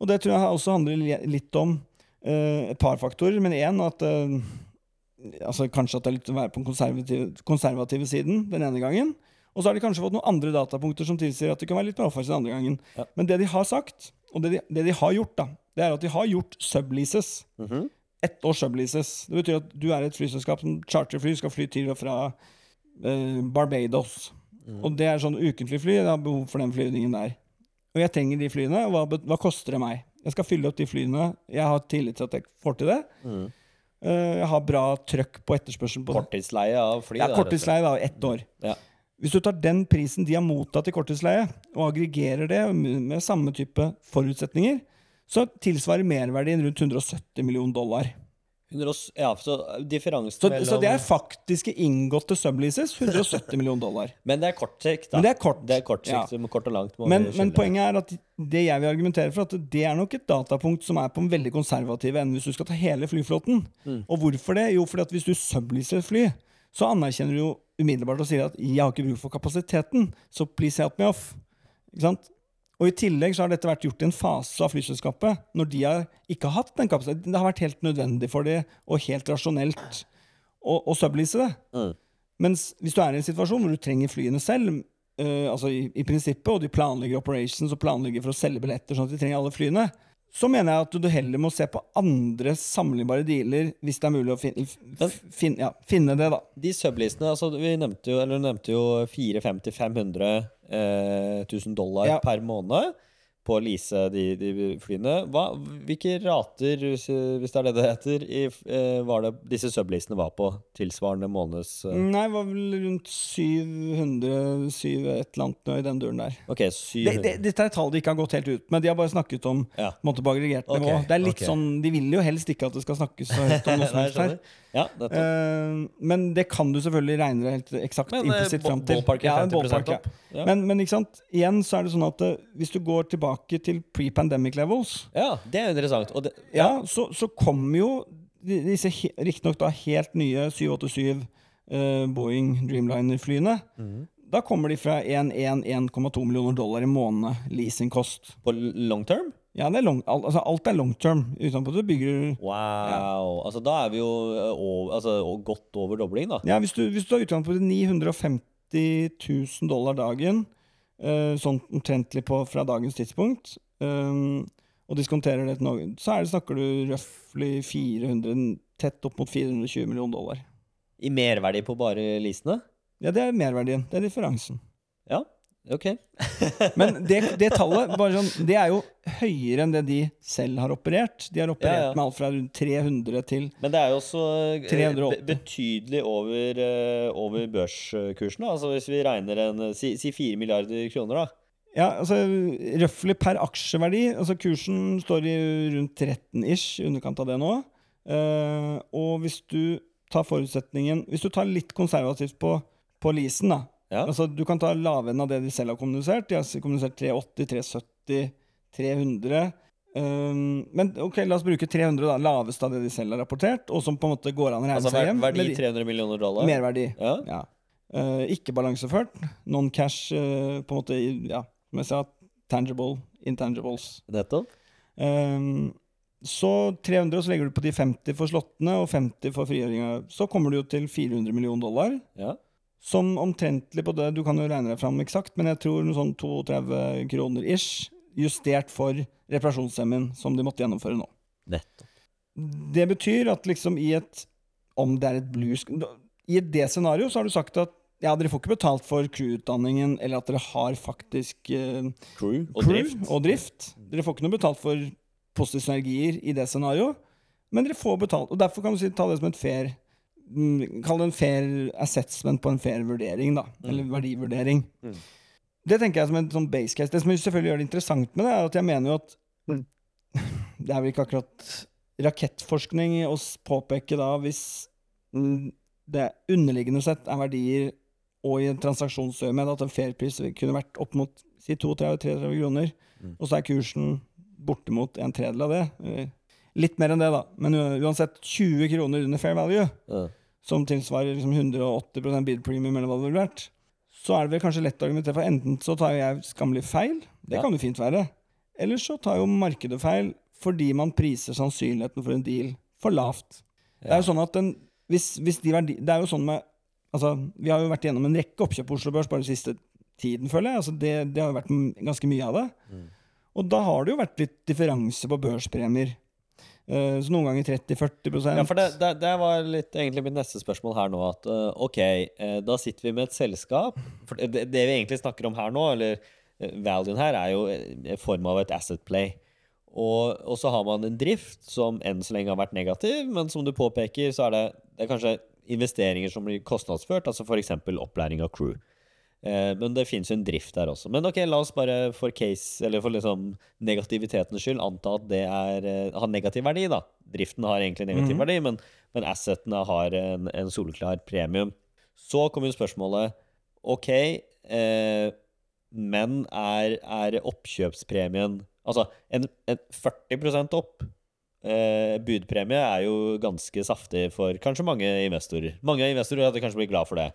Og det tror jeg også handler litt om et par faktorer, men én at eh, altså Kanskje at det er litt å være på den konservative, konservative siden den ene gangen. Og så har de kanskje fått noen andre datapunkter som tilsier at de kan være litt mer offensive den andre gangen. Ja. Men det de har sagt, og det de, det de har gjort, da, det er at de har gjort subleases. Mhm. Ett års subleases. Det betyr at du er et flyselskap som charterfly, skal fly til og fra eh, Barbados. Og det er sånn ukentlig fly. Jeg har behov for den flyvningen der. Og jeg trenger de flyene. Hva, hva koster det meg? Jeg skal fylle opp de flyene. Jeg har tillit til at jeg får til det. Mhm. Eh, jeg har bra trøkk på etterspørselen på. Korttidsleie av fly. Ja, korttidsleie, da. Ett år. Ja. Hvis du tar den prisen de har mottatt i korttidsleie, og aggregerer det med med samme type forutsetninger, så tilsvarer merverdien rundt 170 millioner dollar. 100 og s- Ja, så differansen Så, mellom så det er faktiske inngåtte subleases. 170 millioner dollar. Men det er kort sikt, da. Men det er kort. Det er kort Ja. sikt, kort og langt. Men, men poenget er at det jeg vil argumentere for, at det er nok et datapunkt som er på en veldig konservativ ende hvis du skal ta hele flyflåten. Mm. Og hvorfor det? Jo, fordi at hvis du subleaser et fly, så anerkjenner du jo umiddelbart og sier at 'jeg har ikke bruk for kapasiteten', så please help me off. Ikke sant? Og I tillegg så har dette vært gjort i en fase av flyselskapet når de har ikke har hatt den kapasiteten. Det har vært helt nødvendig for dem og helt rasjonelt å, å sublease det. Mm. Mens hvis du er i en situasjon hvor du trenger flyene selv, eh, altså i, i prinsippet, og de planlegger operations og planlegger for å selge billetter sånn at de trenger alle flyene, så mener jeg at du heller må se på andre sammenlignbare dealer, hvis det er mulig å finne, finne, ja, finne det, da. De sublistene, altså vi nevnte jo, eller nevnte jo 450-500 eh, 1000 dollar Ja. per måned på å lease de, de flyene. Hva, hvilke rater, hvis, hvis det er det det heter, i, eh, var det disse subleasene var på tilsvarende måneds... eh, Nei, det var vel rundt 700, 7 et eller annet nå i den duren der. Ok, 700. det, dette er tall de ikke har gått helt ut med, de har bare snakket om Ja. måte, på aggregert nivå. Okay, Det er litt okay. sånn, De vil jo helst ikke at det skal snakkes så høyt om noe som helst her. Ja. Eh, men det kan du selvfølgelig regne deg helt eksakt eh, implisitt fram til. Ja, 50 ballpark, ja. Ja. Men, men ikke sant? igjen så er det sånn at eh, hvis du går tilbake til pre-pandemic levels, ja, det er interessant. Og det, ja, så, så kommer jo disse riktignok da helt nye 787 uh, Boeing Dreamliner-flyene. Mhm. Da kommer de fra 1,1-1,2 millioner dollar i måneden leasingkost. på long term? Ja, det er long, altså, alt er long term. Utenpå du bygger Wow. Altså, da er vi jo eh, over, altså, godt over dobling, da. Ja, hvis du, hvis du har utgangspunkt i 950 000 dollar dagen, uh, sånn omtrentlig på fra dagens tidspunkt, um, og diskonterer det til noe, så er det, snakker du røftlig 400, tett opp mot 420 millioner dollar. I merverdi på bare leasene? Ja, det er merverdien. Det er differansen. Ja, ok. Men det, det tallet bare sånn, det er jo høyere enn det de selv har operert. De har operert Ja, ja. med alt fra rundt 300 til Men det er jo også 380. betydelig over, eh, over børskursen. Da. Altså hvis vi regner en eh, Si, si 4 milliarder kroner, da. Ja, altså røftlig per aksjeverdi. Altså kursen står i rundt 13-ish, i underkant av det nå. Uh, og hvis du tar forutsetningen Hvis du tar litt konservativt på, på leasen, da. Ja. Altså Du kan ta lavenden av det de selv har kommunisert. De har kommunisert 380, 370, 300. Um, men ok, la oss bruke 300, da. Laveste av det de selv har rapportert. Og som på en måte går an å regne Altså seg hjem. verdi med 300 millioner dollar. Merverdi. Ja. Ja. Uh, ikke balanseført. Non-cash, uh, på en måte, ja, som jeg sa, tangible, intangibles. Nettopp. Um, så 300, og så legger du på de 50 for slottene og 50 for frigjøringa. Så kommer du jo til 400 millioner dollar. Ja. Som omtrentlig på det, du kan jo regne deg fram eksakt, men jeg tror noe sånn 32 kroner ish, justert for reparasjonshemmen som de måtte gjennomføre nå. Nettopp. Det betyr at liksom i et Om det er et blues I det scenarioet så har du sagt at ja, dere får ikke betalt for crew-utdanningen, eller at dere har faktisk eh, Crew og crew drift. og drift. Dere får ikke noe betalt for positive synergier i det scenarioet, men dere får betalt. Og derfor kan du si, ta det som et fair Kall det en fair assessment på en fair vurdering, da. Eller verdivurdering. Mm. Det tenker jeg som en sånn base case. Det som selvfølgelig gjør det interessant med det, er at jeg mener jo at Mm. Det er vel ikke akkurat rakettforskning å påpeke da hvis mm, det underliggende sett er verdier og i en transaksjonsøyemed at en fairpris kunne vært opp mot si 32-33 kroner, Mm. og så er kursen bortimot en tredel av det. Litt mer enn det, da, men uansett 20 kroner under fair value, Ja. som tilsvarer liksom 180 bid premium eller hva det ville vært, så er det vel kanskje lett å argumentere for enten så tar jo jeg skammelig feil, det Ja. kan jo fint være, eller så tar jo markedet feil fordi man priser sannsynligheten for en deal for lavt. Det er jo sånn at den, hvis, hvis de verdi, det er jo sånn med altså, Vi har jo vært gjennom en rekke oppkjøp på Oslo Børs bare den siste tiden, føler jeg. Altså, det, det har jo vært ganske mye av det. Mm. Og da har det jo vært litt differanse på børspremier. Eh, så noen ganger 30-40% Ja, for det, det, det var litt egentlig mitt neste spørsmål her nå. At eh, ok, eh, da sitter vi med et selskap. For det, det vi egentlig snakker om her nå, eller valuen her, er jo i form av et asset play. Og, og så har man en drift som enn så lenge har vært negativ, men som du påpeker, så er det, det er kanskje investeringer som blir kostnadsført, altså f.eks. opplæring av crew. Eh, men det finnes jo en drift der også. Men ok, la oss bare for case, eller for liksom negativitetens skyld anta at det er, eh, har negativ verdi, da. Driften har egentlig negativ verdi, men, men assetene har en, en soleklar premium. Så kommer jo spørsmålet Ok, eh, men er, er oppkjøpspremien Altså, en, en 40 opp eh, budpremie er jo ganske saftig for kanskje mange investorer. Mange investorer hadde kanskje blitt glad for det.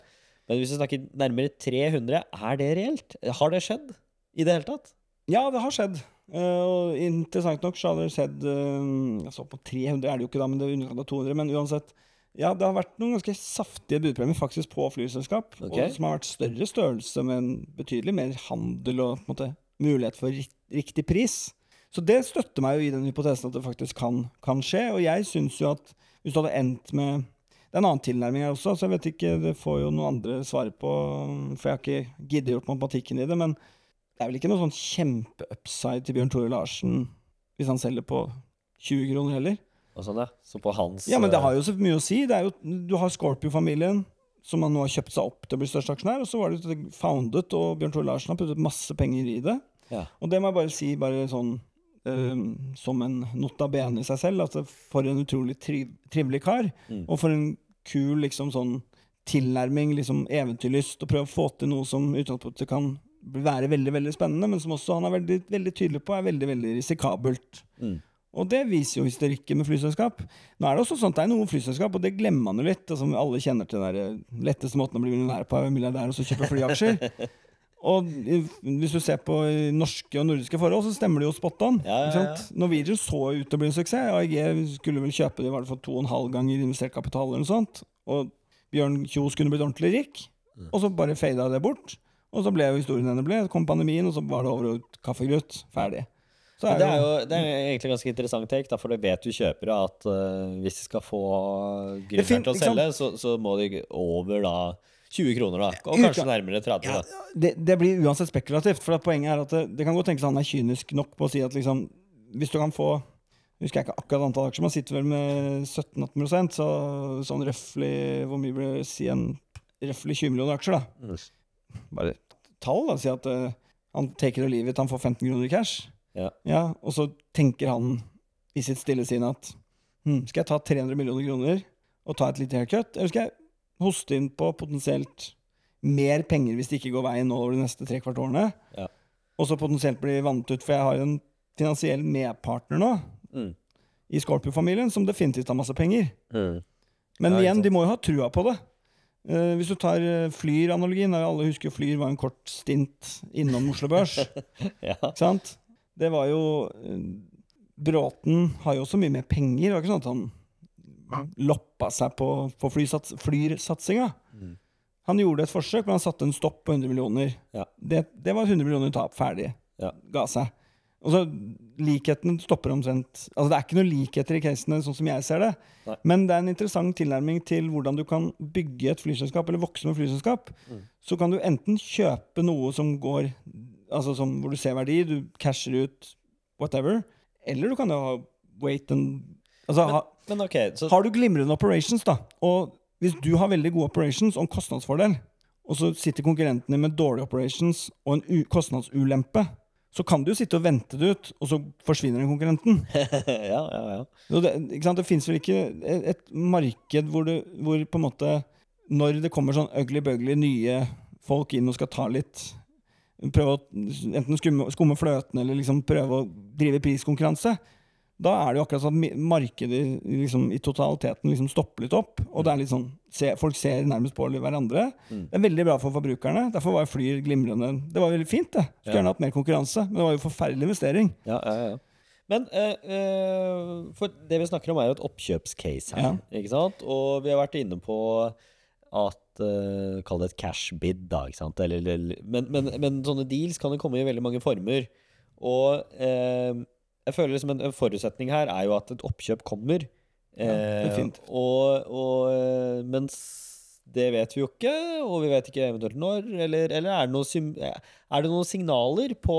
Men hvis vi snakker nærmere 300, er det reelt? Har det skjedd i det hele tatt? Ja, det har skjedd. Uh, og interessant nok så har det skjedd uh, altså På 300 er det jo ikke, da, men det er underkant av 200. Men uansett. Ja, det har vært noen ganske saftige budpremier faktisk på flyselskap. Okay. Og som har vært større størrelse, men betydelig mer handel og måte, mulighet for riktig pris. Så det støtter meg jo i den hypotesen at det faktisk kan, kan skje. Og jeg syns jo at hvis du hadde endt med Det er en annen tilnærming her også, så jeg vet ikke, det får jo noen andre svare på, for jeg har ikke giddet gjort matematikken i det. men det er vel ikke noe sånn kjempe-upside til Bjørn Tore Larsen hvis han selger på 20 kroner heller? Og sånn, ja. Så på hans Ja, men det eh, har jo så mye å si. Det er jo, du har Scorpio-familien, som han nå har kjøpt seg opp til å bli største aksjonær. Og så var det founded, og Bjørn Tore Larsen har puttet masse penger i det. Ja. Og det må jeg bare si bare sånn eh, som en nota bene i seg selv. Altså for en utrolig triv, trivelig kar. Mm. Og for en kul liksom sånn tilnærming, liksom eventyrlyst, og prøve å få til noe som utgangspunktet kan være veldig veldig spennende, men som også han er veldig, veldig tydelig på er veldig veldig risikabelt. Mm. Og det viser jo historikken med flyselskap. Nå er det også sånn at det er noen flyselskap, og det glemmer man jo litt. Altså, alle kjenner til den letteste måten å bli millionær på, er å milliardær og så kjøpe flyaksjer. Og hvis du ser på norske og nordiske forhold, så stemmer det jo spot on. Ja, ja, ja. Norwegian så ut til å bli en suksess. AIG skulle vel kjøpe det i hvert fall to og en halv ganger investert kapital. eller noe sånt. Og Bjørn Kjos kunne blitt ordentlig rik. Mm. Og så bare fada det bort. Og så ble jo historien den det ble. Så kom pandemien, og så var det over og kaffegrut. Ferdig. Så Men det er jo det er egentlig ganske interessant take, da, for det vet du kjøpere at uh, hvis de skal få Det er gründeren til å selge, så, så må de over da 20 kroner, da. Og kanskje nærmere 30. Ja, da. det, det blir uansett spekulativt. For poenget er at det, det kan godt tenkes at han er kynisk nok på å si at liksom Hvis du kan få Husker jeg ikke akkurat antall aksjer, man sitter vel med 17-18% så sånn røftlig Hvor mye blir det? Si en røftlig 20 millioner aksjer, da. Mm. Bare tall, da. Si at uh, han taker det livet, han får 15 kroner i cash. Ja. Og så tenker han i sitt stille sinn at hm, skal jeg ta 300 millioner kroner og ta et lite haircut, eller skal jeg hoste inn på potensielt mer penger hvis det ikke går veien nå over de neste tre kvart årene, Ja. og så potensielt bli vannet ut, for jeg har en finansiell medpartner nå Mm. i Scorpio-familien som definitivt har masse penger. Mm. Men Ja, igjen, de må jo ha trua på det. Uh, hvis du tar uh, Flyr-analogien, alle husker Flyr var en kort stint innom Oslo Børs. Ja. Ikke sant? Det var jo uh, Bråten har jo også mye mer penger. Det var ikke sånn at han loppa seg på, på flysats, flyrsatsinga. Mm. Han gjorde et forsøk, men han satte en stopp på 100 millioner. Ja. Det, det var 100 millioner tap. Ferdig. Ja. Ga seg. Og så Likheten stopper omtrent Altså Det er ikke noen likheter i casene, sånn som jeg ser det. Nei. Men det er en interessant tilnærming til hvordan du kan bygge et flyselskap, eller vokse med flyselskap. Mm. Så kan du enten kjøpe noe som går Altså som, hvor du ser verdi, du casher ut whatever, eller du kan jo ha wait and Altså, Men- Men okay, så har du glimrende operations, da, og hvis du har veldig gode operations og en kostnadsfordel, og så sitter konkurrentene med dårlige operations og en kostnadsulempe, så kan du jo sitte og vente det ut, og så forsvinner den konkurrenten. Ja, ja, ja. Det, ikke sant? det fins vel ikke et, et marked hvor, du, hvor på en måte Når det kommer sånn ugly-bugly nye folk inn og skal ta litt Prøve å enten skumme, skumme fløten eller liksom prøve å drive priskonkurranse. Da er det jo akkurat sånn at markedet liksom, i totaliteten liksom stopper litt opp. Og det er litt sånn, se, folk ser nærmest på hverandre. Mm. Det er veldig bra for forbrukerne. Derfor var Flyr glimrende. Det var veldig fint, det. Skulle Ja. gjerne hatt mer konkurranse, men det var jo forferdelig investering. Ja, ja, ja. Men eh, eh, for det vi snakker om, er jo et oppkjøpscase her. Ikke sant? Og vi har vært inne på at uh, Kall det et cash bid, da. Ikke sant? Eller, eller, men, men, men sånne deals kan jo komme i veldig mange former. Og eh, jeg føler liksom en, en forutsetning her er jo at et oppkjøp kommer. Ja, og, og, eh, mens det vet vi jo ikke, og vi vet ikke eventuelt når. Eller, eller er, det noen, er det noen signaler på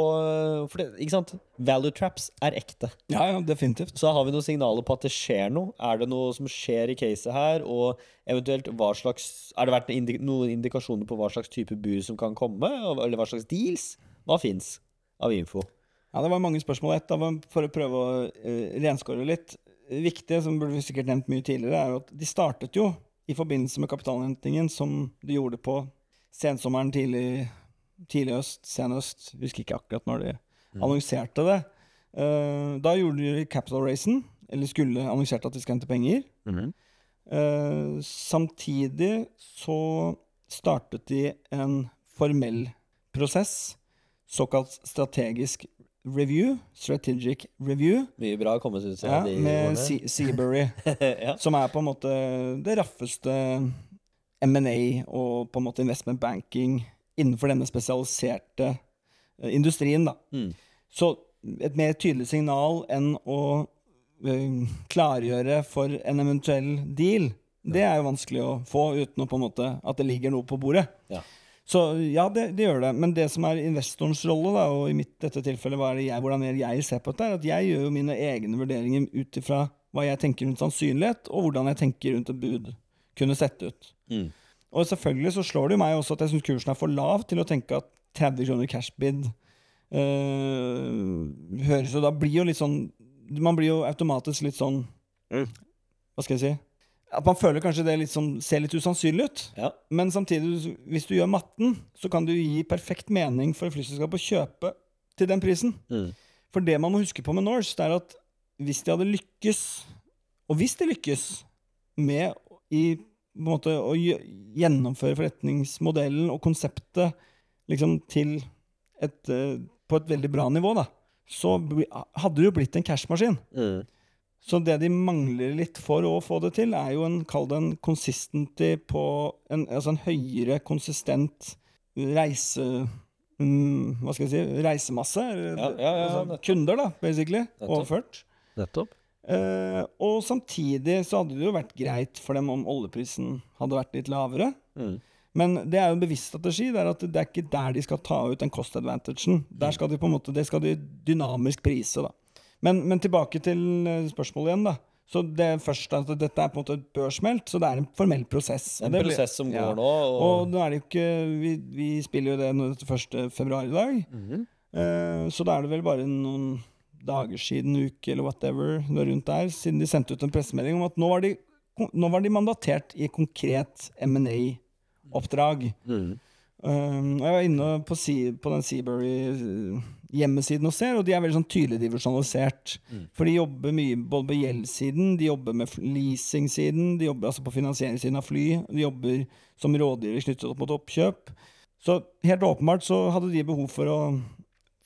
For det, ikke sant? Value traps er ekte. Ja, ja, definitivt. Så har vi noen signaler på at det skjer noe. Er det noe som skjer i caset her? Og eventuelt hva slags Er det vært noen indikasjoner på hva slags type bud som kan komme? Eller hva slags deals? Hva fins av info? Ja, Det var mange spørsmål ett. For å prøve å uh, renskåre litt. Viktig, som burde vi sikkert nevnt mye tidligere, er jo at de startet jo i forbindelse med kapitalhentingen, som de gjorde på sensommeren, tidlig, tidlig øst, sen øst. Husker ikke akkurat når de annonserte det. Uh, da gjorde de capital racen, eller skulle annonsert at de skal hente penger. Eh, samtidig så startet de en formell prosess, såkalt strategisk review, strategic review, Mye bra har kommet ut ja, av de med Seabury, ja. som er på en måte det raffeste M&A og på en måte investment banking innenfor denne spesialiserte eh, industrien, da. Mm. Så et mer tydelig signal enn å eh, klargjøre for en eventuell deal, det er jo vanskelig å få uten å på en måte at det ligger noe på bordet. Ja. Så ja, det, det gjør det. Men det som er investorens rolle, da, og i mitt dette tilfellet hva det jeg, hvordan jeg ser på dette, er at jeg gjør jo mine egne vurderinger ut ifra hva jeg tenker rundt sannsynlighet, og hvordan jeg tenker rundt et bud kunne sett ut. Mm. Og selvfølgelig så slår det jo meg også at jeg syns kursen er for lav til å tenke at 30 kroner cash bid eh, høres jo da blir jo litt sånn Man blir jo automatisk litt sånn Hva skal jeg si? At man føler kanskje det litt sånn, ser litt usannsynlig ut. Ja. Men samtidig, hvis du gjør matten, så kan du gi perfekt mening for et flyselskap å kjøpe til den prisen. Mm. For det man må huske på med Norse, det er at hvis de hadde lykkes, og hvis de lykkes med i, måte, å gjennomføre forretningsmodellen og konseptet liksom til et, eh, på et veldig bra nivå, da, så hadde det jo blitt en cashmaskin. Mm. Så det de mangler litt for å få det til, er jo en, kall det en consistency på en, altså en høyere konsistent reise... Mm, hva skal jeg si? Reisemasse? Ja, ja, ja, altså, kunder, da, basically. Nettopp. Overført. Nettopp. Eh, og samtidig så hadde det jo vært greit for dem om oljeprisen hadde vært litt lavere. Mm. Men det er jo en bevisst strategi. Det er at det er ikke der de skal ta ut den cost advantagen. Der skal de på en måte, det skal de dynamisk prise, da. Men, men tilbake til eh, spørsmålet igjen, da. Så det er først at dette er på en måte et børsmelt, så det er en formell prosess. En det prosess som går ja. nå. Og, Og nå er det jo ikke Vi, vi spiller jo det nå til 1. februar i dag. Mm -hmm. uh, så da er det vel bare noen dager siden, uke eller whatever, rundt der, siden de sendte ut en pressemelding om at nå var de, nå var de mandatert i konkret M&A-oppdrag. Mm. Um, jeg var inne på, på den Seabury-hjemmesiden og ser, og de er veldig sånn tydelig divisjonalisert. Mm. For de jobber mye både på gjeldssiden, de jobber med leasingsiden, de jobber altså på finansieringssiden av fly, de jobber som rådgiver knyttet opp mot oppkjøp. Så helt åpenbart så hadde de behov for å,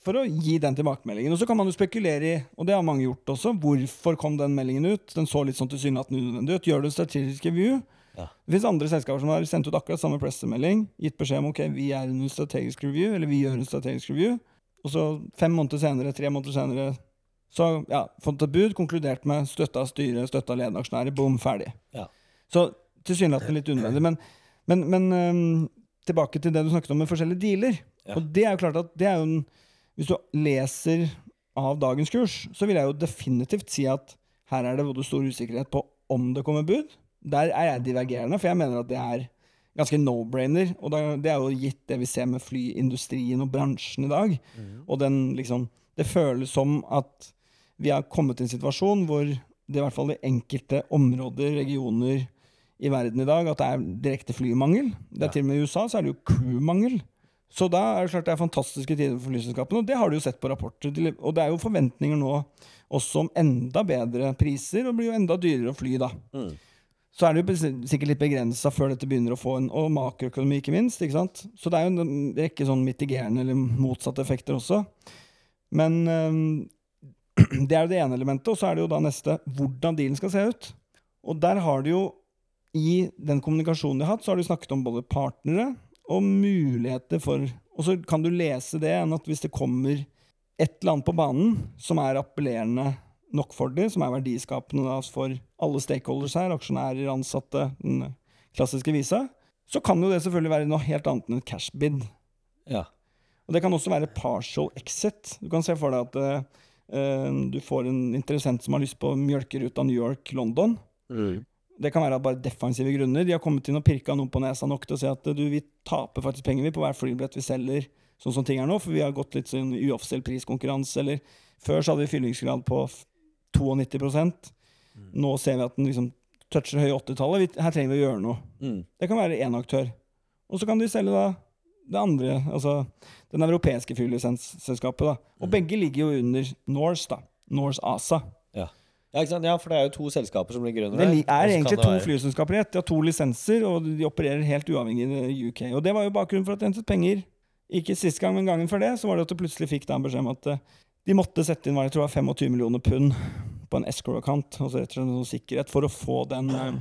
for å gi den tilbakemeldingen. Og så kan man jo spekulere i, og det har mange gjort også, hvorfor kom den meldingen ut? Den så litt sånn tilsynelatende unødvendig ut. Gjør du en strategisk review? Ja. Det finnes andre selskaper som har sendt ut akkurat samme pressemelding, gitt beskjed om ok, vi er under strategisk review, eller vi gjør en strategisk review, og så fem måneder senere, tre måneder senere, så ja, fått et bud, konkludert med støtta av styret, støtta av ledende aksjonærer, bom, ferdig. Ja. Så tilsynelatende litt unødvendig. Men, men, men um, tilbake til det du snakket om med forskjellige dealer. Ja. Og det er jo klart at det er jo en Hvis du leser av dagens kurs, så vil jeg jo definitivt si at her er det både stor usikkerhet på om det kommer bud. Der er jeg divergerende, for jeg mener at det er ganske no-brainer. Og det er jo gitt det vi ser med flyindustrien og bransjen i dag. Og den liksom Det føles som at vi har kommet til en situasjon hvor det i hvert fall i enkelte områder, regioner i verden i dag, at det er direkte flymangel. Det er Ja. til og med i USA så er det jo crewmangel. Så da er det klart det er fantastiske tider for flyselskapene, og det har du jo sett på rapporter. Og det er jo forventninger nå også om enda bedre priser, og det blir jo enda dyrere å fly da. Mm. Så er det jo sikkert litt begrensa før dette begynner å få en Og makroøkonomi, ikke minst. ikke sant? Så det er jo en rekke sånn mitigerende eller motsatte effekter også. Men øhm, det er jo det ene elementet, og så er det jo da neste hvordan dealen skal se ut. Og der har du jo, i den kommunikasjonen de har hatt, så har du snakket om både partnere og muligheter for Og så kan du lese det enn at hvis det kommer et eller annet på banen som er appellerende nok for dem, som er verdiskapende for alle stakeholders her, aksjonærer, ansatte, den klassiske visa, så kan jo det selvfølgelig være noe helt annet enn et cash bid. Ja. Og det kan også være partial exit. Du kan se for deg at eh, du får en interessent som har lyst på mjølkeruta New York-London. Mm. Det kan være bare defensive grunner. De har kommet inn og pirka noen på nesa nok til å si at eh, du, vi taper faktisk penger vi på hver flybillett vi selger, sånn som ting er nå, for vi har gått litt sånn uoffisiell priskonkurranse, eller før så hadde vi fyllingsgrad på 92% Nå ser vi at den liksom toucher høye 80-tallet. Her trenger vi å gjøre noe. Mm. Det kan være én aktør. Og så kan de selge da det andre, altså den europeiske flylisensselskapet. da. Og begge ligger jo under Norse, da. Norse ASA. Ja. ja? Ja, for det er jo to selskaper som ligger under Det der, Det er egentlig det to være- flyselskaper i ett. De har to lisenser, og de opererer helt uavhengig i UK. Og det var jo bakgrunnen for at de hentet penger. Ikke sist gang, men gangen før det, så var det at du plutselig fikk da en beskjed om at eh, de måtte sette inn jeg tror 25 millioner pund på en escrow-account, altså noe sikkerhet, for å få den eh,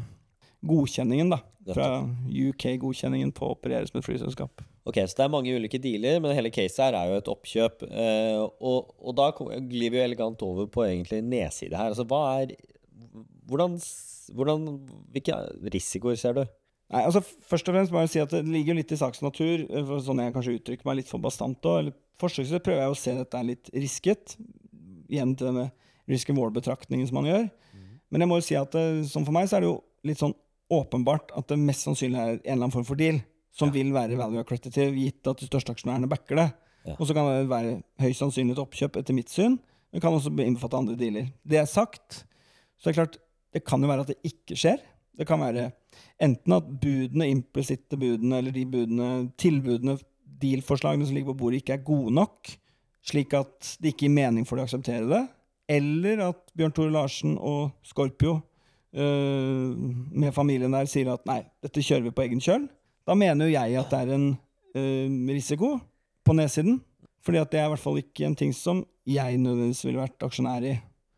godkjenningen, da. Fra UK-godkjenningen på å operere som et flyselskap. Ok, så det er mange ulike dealer, men hele caset her er jo et oppkjøp. Eh, og, og da glir vi jo elegant over på egentlig nedside her. Altså, hva er hvordan, hvordan Hvilke risikoer ser du? Nei, altså Først og fremst må jeg si at det ligger litt i saks natur, eh, sånn jeg kanskje uttrykker meg litt for bastant òg. Eller forsøksvis prøver jeg å se dette er litt risket. Igjen til denne risk and war-betraktningen som man gjør. Men jeg må jo si at det, som for meg så er det jo litt sånn åpenbart at det mest sannsynlig er en eller annen form for deal som vil være value accreditive, gitt at de største aksjonærene backer det. Ja. Og så kan det være høyst sannsynlig et oppkjøp, etter mitt syn. Men kan også innbefatte andre dealer. Det er sagt, så er det klart, det kan jo være at det ikke skjer. Det kan være enten at budene, implisitte budene, eller de budene, tilbudene, deal-forslagene som ligger på bordet, ikke er gode nok, slik at det ikke gir mening for de å akseptere det. Eller at Bjørn Tore Larsen og Scorpio øh, med familien der sier at nei, dette kjører vi på egen kjøl. Da mener jo jeg at det er en øh, risiko på nedsiden. Fordi at det er i hvert fall ikke en ting som jeg nødvendigvis ville vært aksjonær i.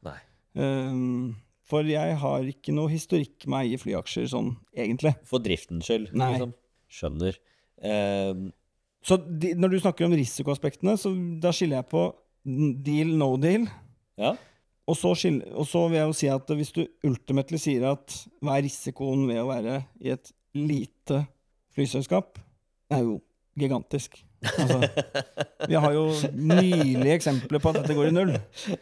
Nei. Um, for jeg har ikke noe historikk med å eie flyaksjer sånn, egentlig. For driftens skyld. Nei. Liksom. Skjønner. Eh, Så de, når du snakker om risikoaspektene, så da skiller jeg på deal, no deal. ja. Og så, skiller, og så vil jeg jo si at hvis du ultimately sier at hva er risikoen ved å være i et lite flyselskap, det er jo gigantisk. Altså, vi har jo nylige eksempler på at dette går i null.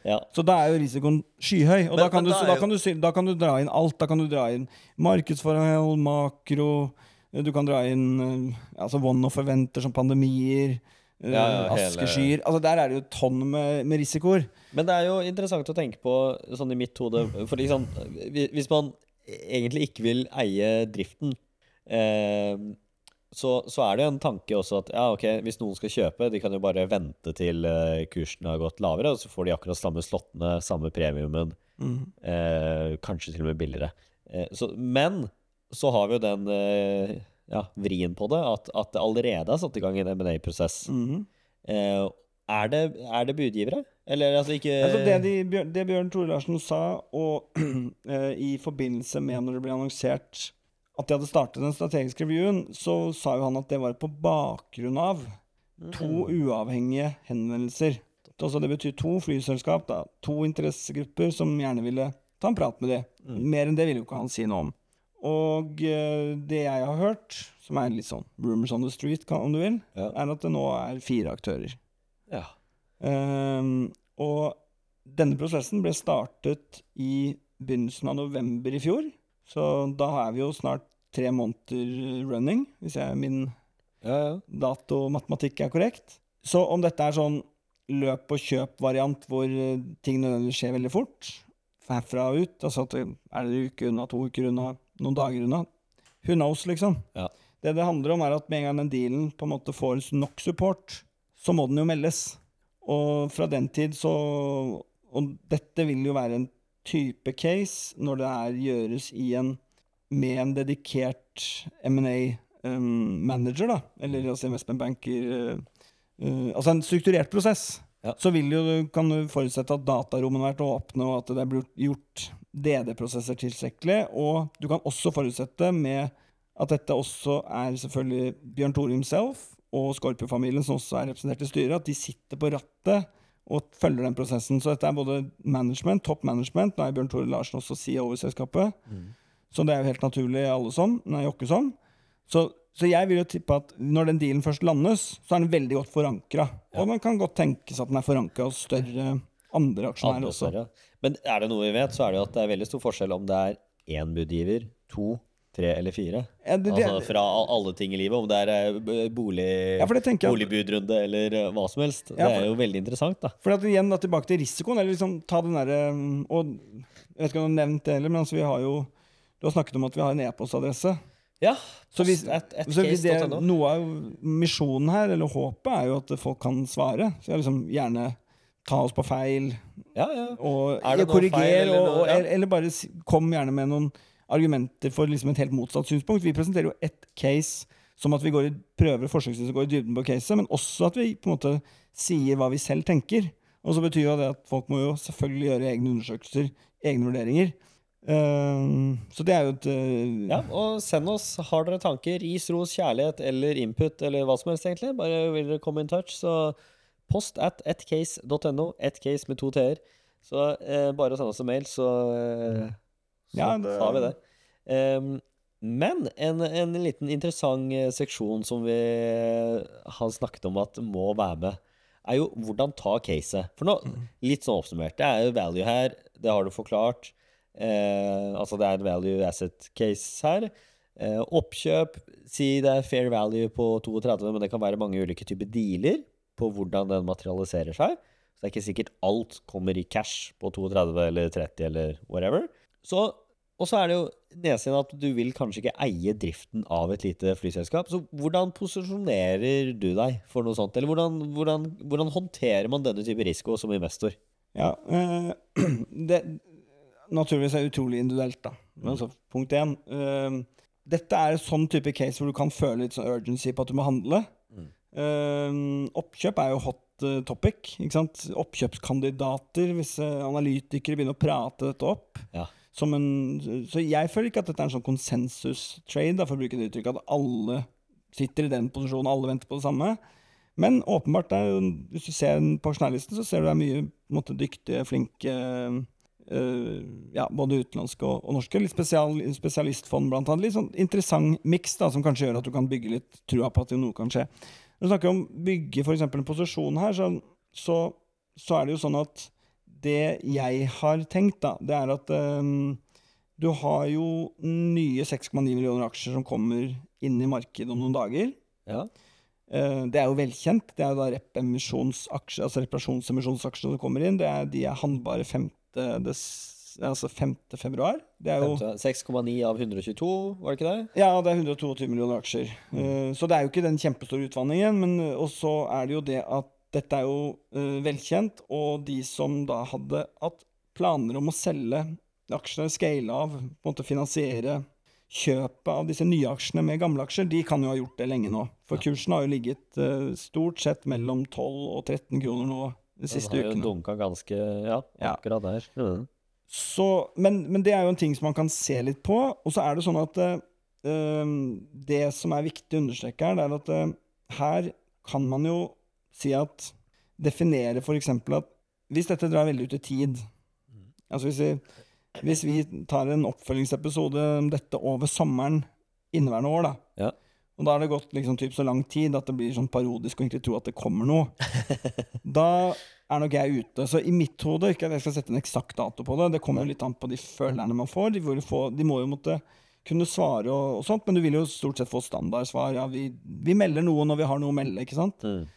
ja. Så da er jo risikoen skyhøy. Og Men- da, kan men du, da så da, kan du, da kan du dra inn alt. Da kan du dra inn markedsforhold, makro Du kan dra inn eh, altså one-off-eventer som pandemier, eh, Ja, ja, askeskyer altså Der er det jo tonn med, med risikoer. Men det er jo interessant å tenke på sånn i mitt hode For liksom, hvis man egentlig ikke vil eie driften, eh, så, så er det en tanke også at ja, ok, hvis noen skal kjøpe, de kan jo bare vente til eh, kursen har gått lavere, og så får de akkurat samme slottene, samme premiumen, eh, kanskje til og med billigere. Eh, så, men så har vi jo den eh, ja, vrien på det, at, at det allerede er satt i gang en M&A-prosess. Mm. Er, det, er det budgivere? Eller altså ikke Altså det, de, det Bjørn Tore Larsen sa, og eh, i forbindelse med når det ble annonsert at de hadde startet den strategiske reviewen, så sa jo han at det var på bakgrunn av to uavhengige henvendelser. Altså det betyr to flyselskap, da, to interessegrupper som gjerne ville ta en prat med dem. Mer enn det ville jo ikke han si noe om. Og eh, det jeg har hørt, som er litt sånn rumors on the street, om du vil, Ja. er at det nå er fire aktører. Ja. Um, og denne prosessen ble startet i begynnelsen av november i fjor. Så da er vi jo snart tre måneder running, hvis jeg, min Ja, ja. datomatematikk er korrekt. Så om dette er sånn løp og kjøp-variant hvor eh, ting nødvendigvis skjer veldig fort, herfra og ut, altså at er det en uke unna, to uker unna, noen dager unna, who knows, liksom. Ja. Det det handler om, er at med en gang den dealen på en måte får nok support, så må den jo meldes. Og fra den tid så Og dette vil jo være en type case når det er gjøres i en med en dedikert M&A um, manager, da, eller altså investment banker uh, uh, Altså en strukturert prosess. Ja. Så vil jo, kan du forutsette at datarommene har vært åpne, og at det er gjort DD-prosesser tilstrekkelig. Og du kan også forutsette med at dette også er selvfølgelig Bjørn Tore himself og Skorpio-familien, som også er representert i styret, at de sitter på rattet og følger den prosessen. Så dette er både management, topp management. Nå er Bjørn Tore Larsen også CEO i selskapet. Så det er jo helt naturlig alle som. Nei, Jokke som. Så, så jeg vil jo tippe at når den dealen først landes, så er den veldig godt forankra. Og man kan godt tenkes at den er forankra hos større andre aksjonærer også. Men er det noe vi vet, så er det jo at det er veldig stor forskjell om det er én budgiver, to, tre eller fire. Ja, det, det, Altså fra alle ting i livet. Om det er eh, bolig, ja, for at- boligbudrunde eller eh, hva som helst. Ja, Det er jo veldig interessant, da. For at igjen da, tilbake til risikoen, eller liksom ta den der, Og jeg vet ikke om du har nevnt det heller, men altså vi har jo Du har snakket om at vi har en e-postadresse. Ja. Så hvis, et, et så hvis det, noe av misjonen her, eller håpet, er jo at folk kan svare. Så jeg liksom gjerne ta oss på feil, Ja, ja. og Er korrigere, eller eller bare kom gjerne med noen argumenter for liksom et helt motsatt synspunkt. Vi presenterer jo ett case som at vi i, prøver forsøksvis å gå i dybden på caset, men også at vi på en måte sier hva vi selv tenker. Og så betyr jo det at folk må jo selvfølgelig gjøre egne undersøkelser, egne vurderinger. Ehm, så det er jo et uh, Ja, og send oss. Har dere tanker, ris, ros, kjærlighet eller input eller hva som helst, egentlig, bare vil dere komme in touch, så post at ettcase.no. Ettcase med to t-er. Så uh, bare send oss en mail, så, så Ja, det- tar vi det. Um, men en, en liten interessant eh, seksjon som vi har snakket om at må være med, er jo hvordan ta caset. For nå, litt sånn oppsummert, det er jo value her, det har du forklart. Eh, altså det er en value asset case her. Eh, oppkjøp, si det er fair value på 32, men det kan være mange ulike typer dealer på hvordan den materialiserer seg. Så det er ikke sikkert alt kommer i cash på 32 eller 30 eller whatever. Så, og så er det jo nedsiden at du vil kanskje ikke eie driften av et lite flyselskap. Så hvordan posisjonerer du deg for noe sånt? Eller hvordan, hvordan, hvordan håndterer man denne type risiko som investor? Ja, øh, det naturligvis er utrolig individuelt, da. Men altså, punkt én øh, Dette er en sånn type case hvor du kan føle litt sånn urgency på at du må handle. Eh, oppkjøp er jo hot topic. ikke sant? Oppkjøpskandidater, hvis analytikere begynner å prate dette opp. Ja. En, så jeg føler ikke at dette er en sånn konsensus-trade, for å bruke det uttrykket, at alle sitter i den posisjonen, alle venter på det samme. Men åpenbart, er, hvis du ser på aksjonærlisten, så ser du det er mye måte, dyktige, flinke Uh, ja, både utenlandske og, og norske. Litt spesial, spesialistfond, blant annet. Litt sånn interessant miks som kanskje gjør at du kan bygge litt trua på at noe kan skje. Når du snakker om bygge eksempel en posisjon her, så, så, så er det jo sånn at det jeg har tenkt, da, det er at um, du har jo nye 6,9 millioner aksjer som kommer inn i markedet om noen dager. Ja. Uh, Det er jo velkjent. Det er da rep-emisjonsaksjer, altså reparasjonsemisjonsaksjene som kommer inn. Det er, de er handbare 5. Des, altså 5. februar. Det er jo 6,9 av 122, var det ikke det? ja, det er 122 millioner aksjer. Uh, Så det er jo ikke den kjempestore utvanningen. Men også og så er det jo det at dette er jo eh, velkjent, og de som da hadde hatt planer om å selge aksjene, scale av, på en måte finansiere kjøpet av disse nye aksjene med gamle aksjer, de kan jo ha gjort det lenge nå. For kursen har jo ligget uh, stort sett mellom 12 og 13 kroner nå de siste ukene. Den har jo dunka ganske Ja, Ja. akkurat der. Mm. Så, men, men det er jo en ting som man kan se litt på. Og så er det sånn at eh, det som er viktig å understreke her, det er at uh, her kan man jo si at Definere f.eks. at hvis dette drar veldig ut i tid Altså hvis vi, hvis vi tar en oppfølgingsepisode om dette over sommeren inneværende år, da. Ja. Og da har det gått liksom typ så lang tid at det blir sånn parodisk å egentlig tro at det kommer noe. da er nok jeg ute. Så i mitt hode, ikke at jeg skal sette en eksakt dato på det, det kommer jo litt an på de følgerne man får. De, få, de må jo måtte kunne svare og, og sånt, men du vil jo stort sett få standardsvar. Ja, vi, vi melder noe når vi har noe å melde, ikke sant? Mhm.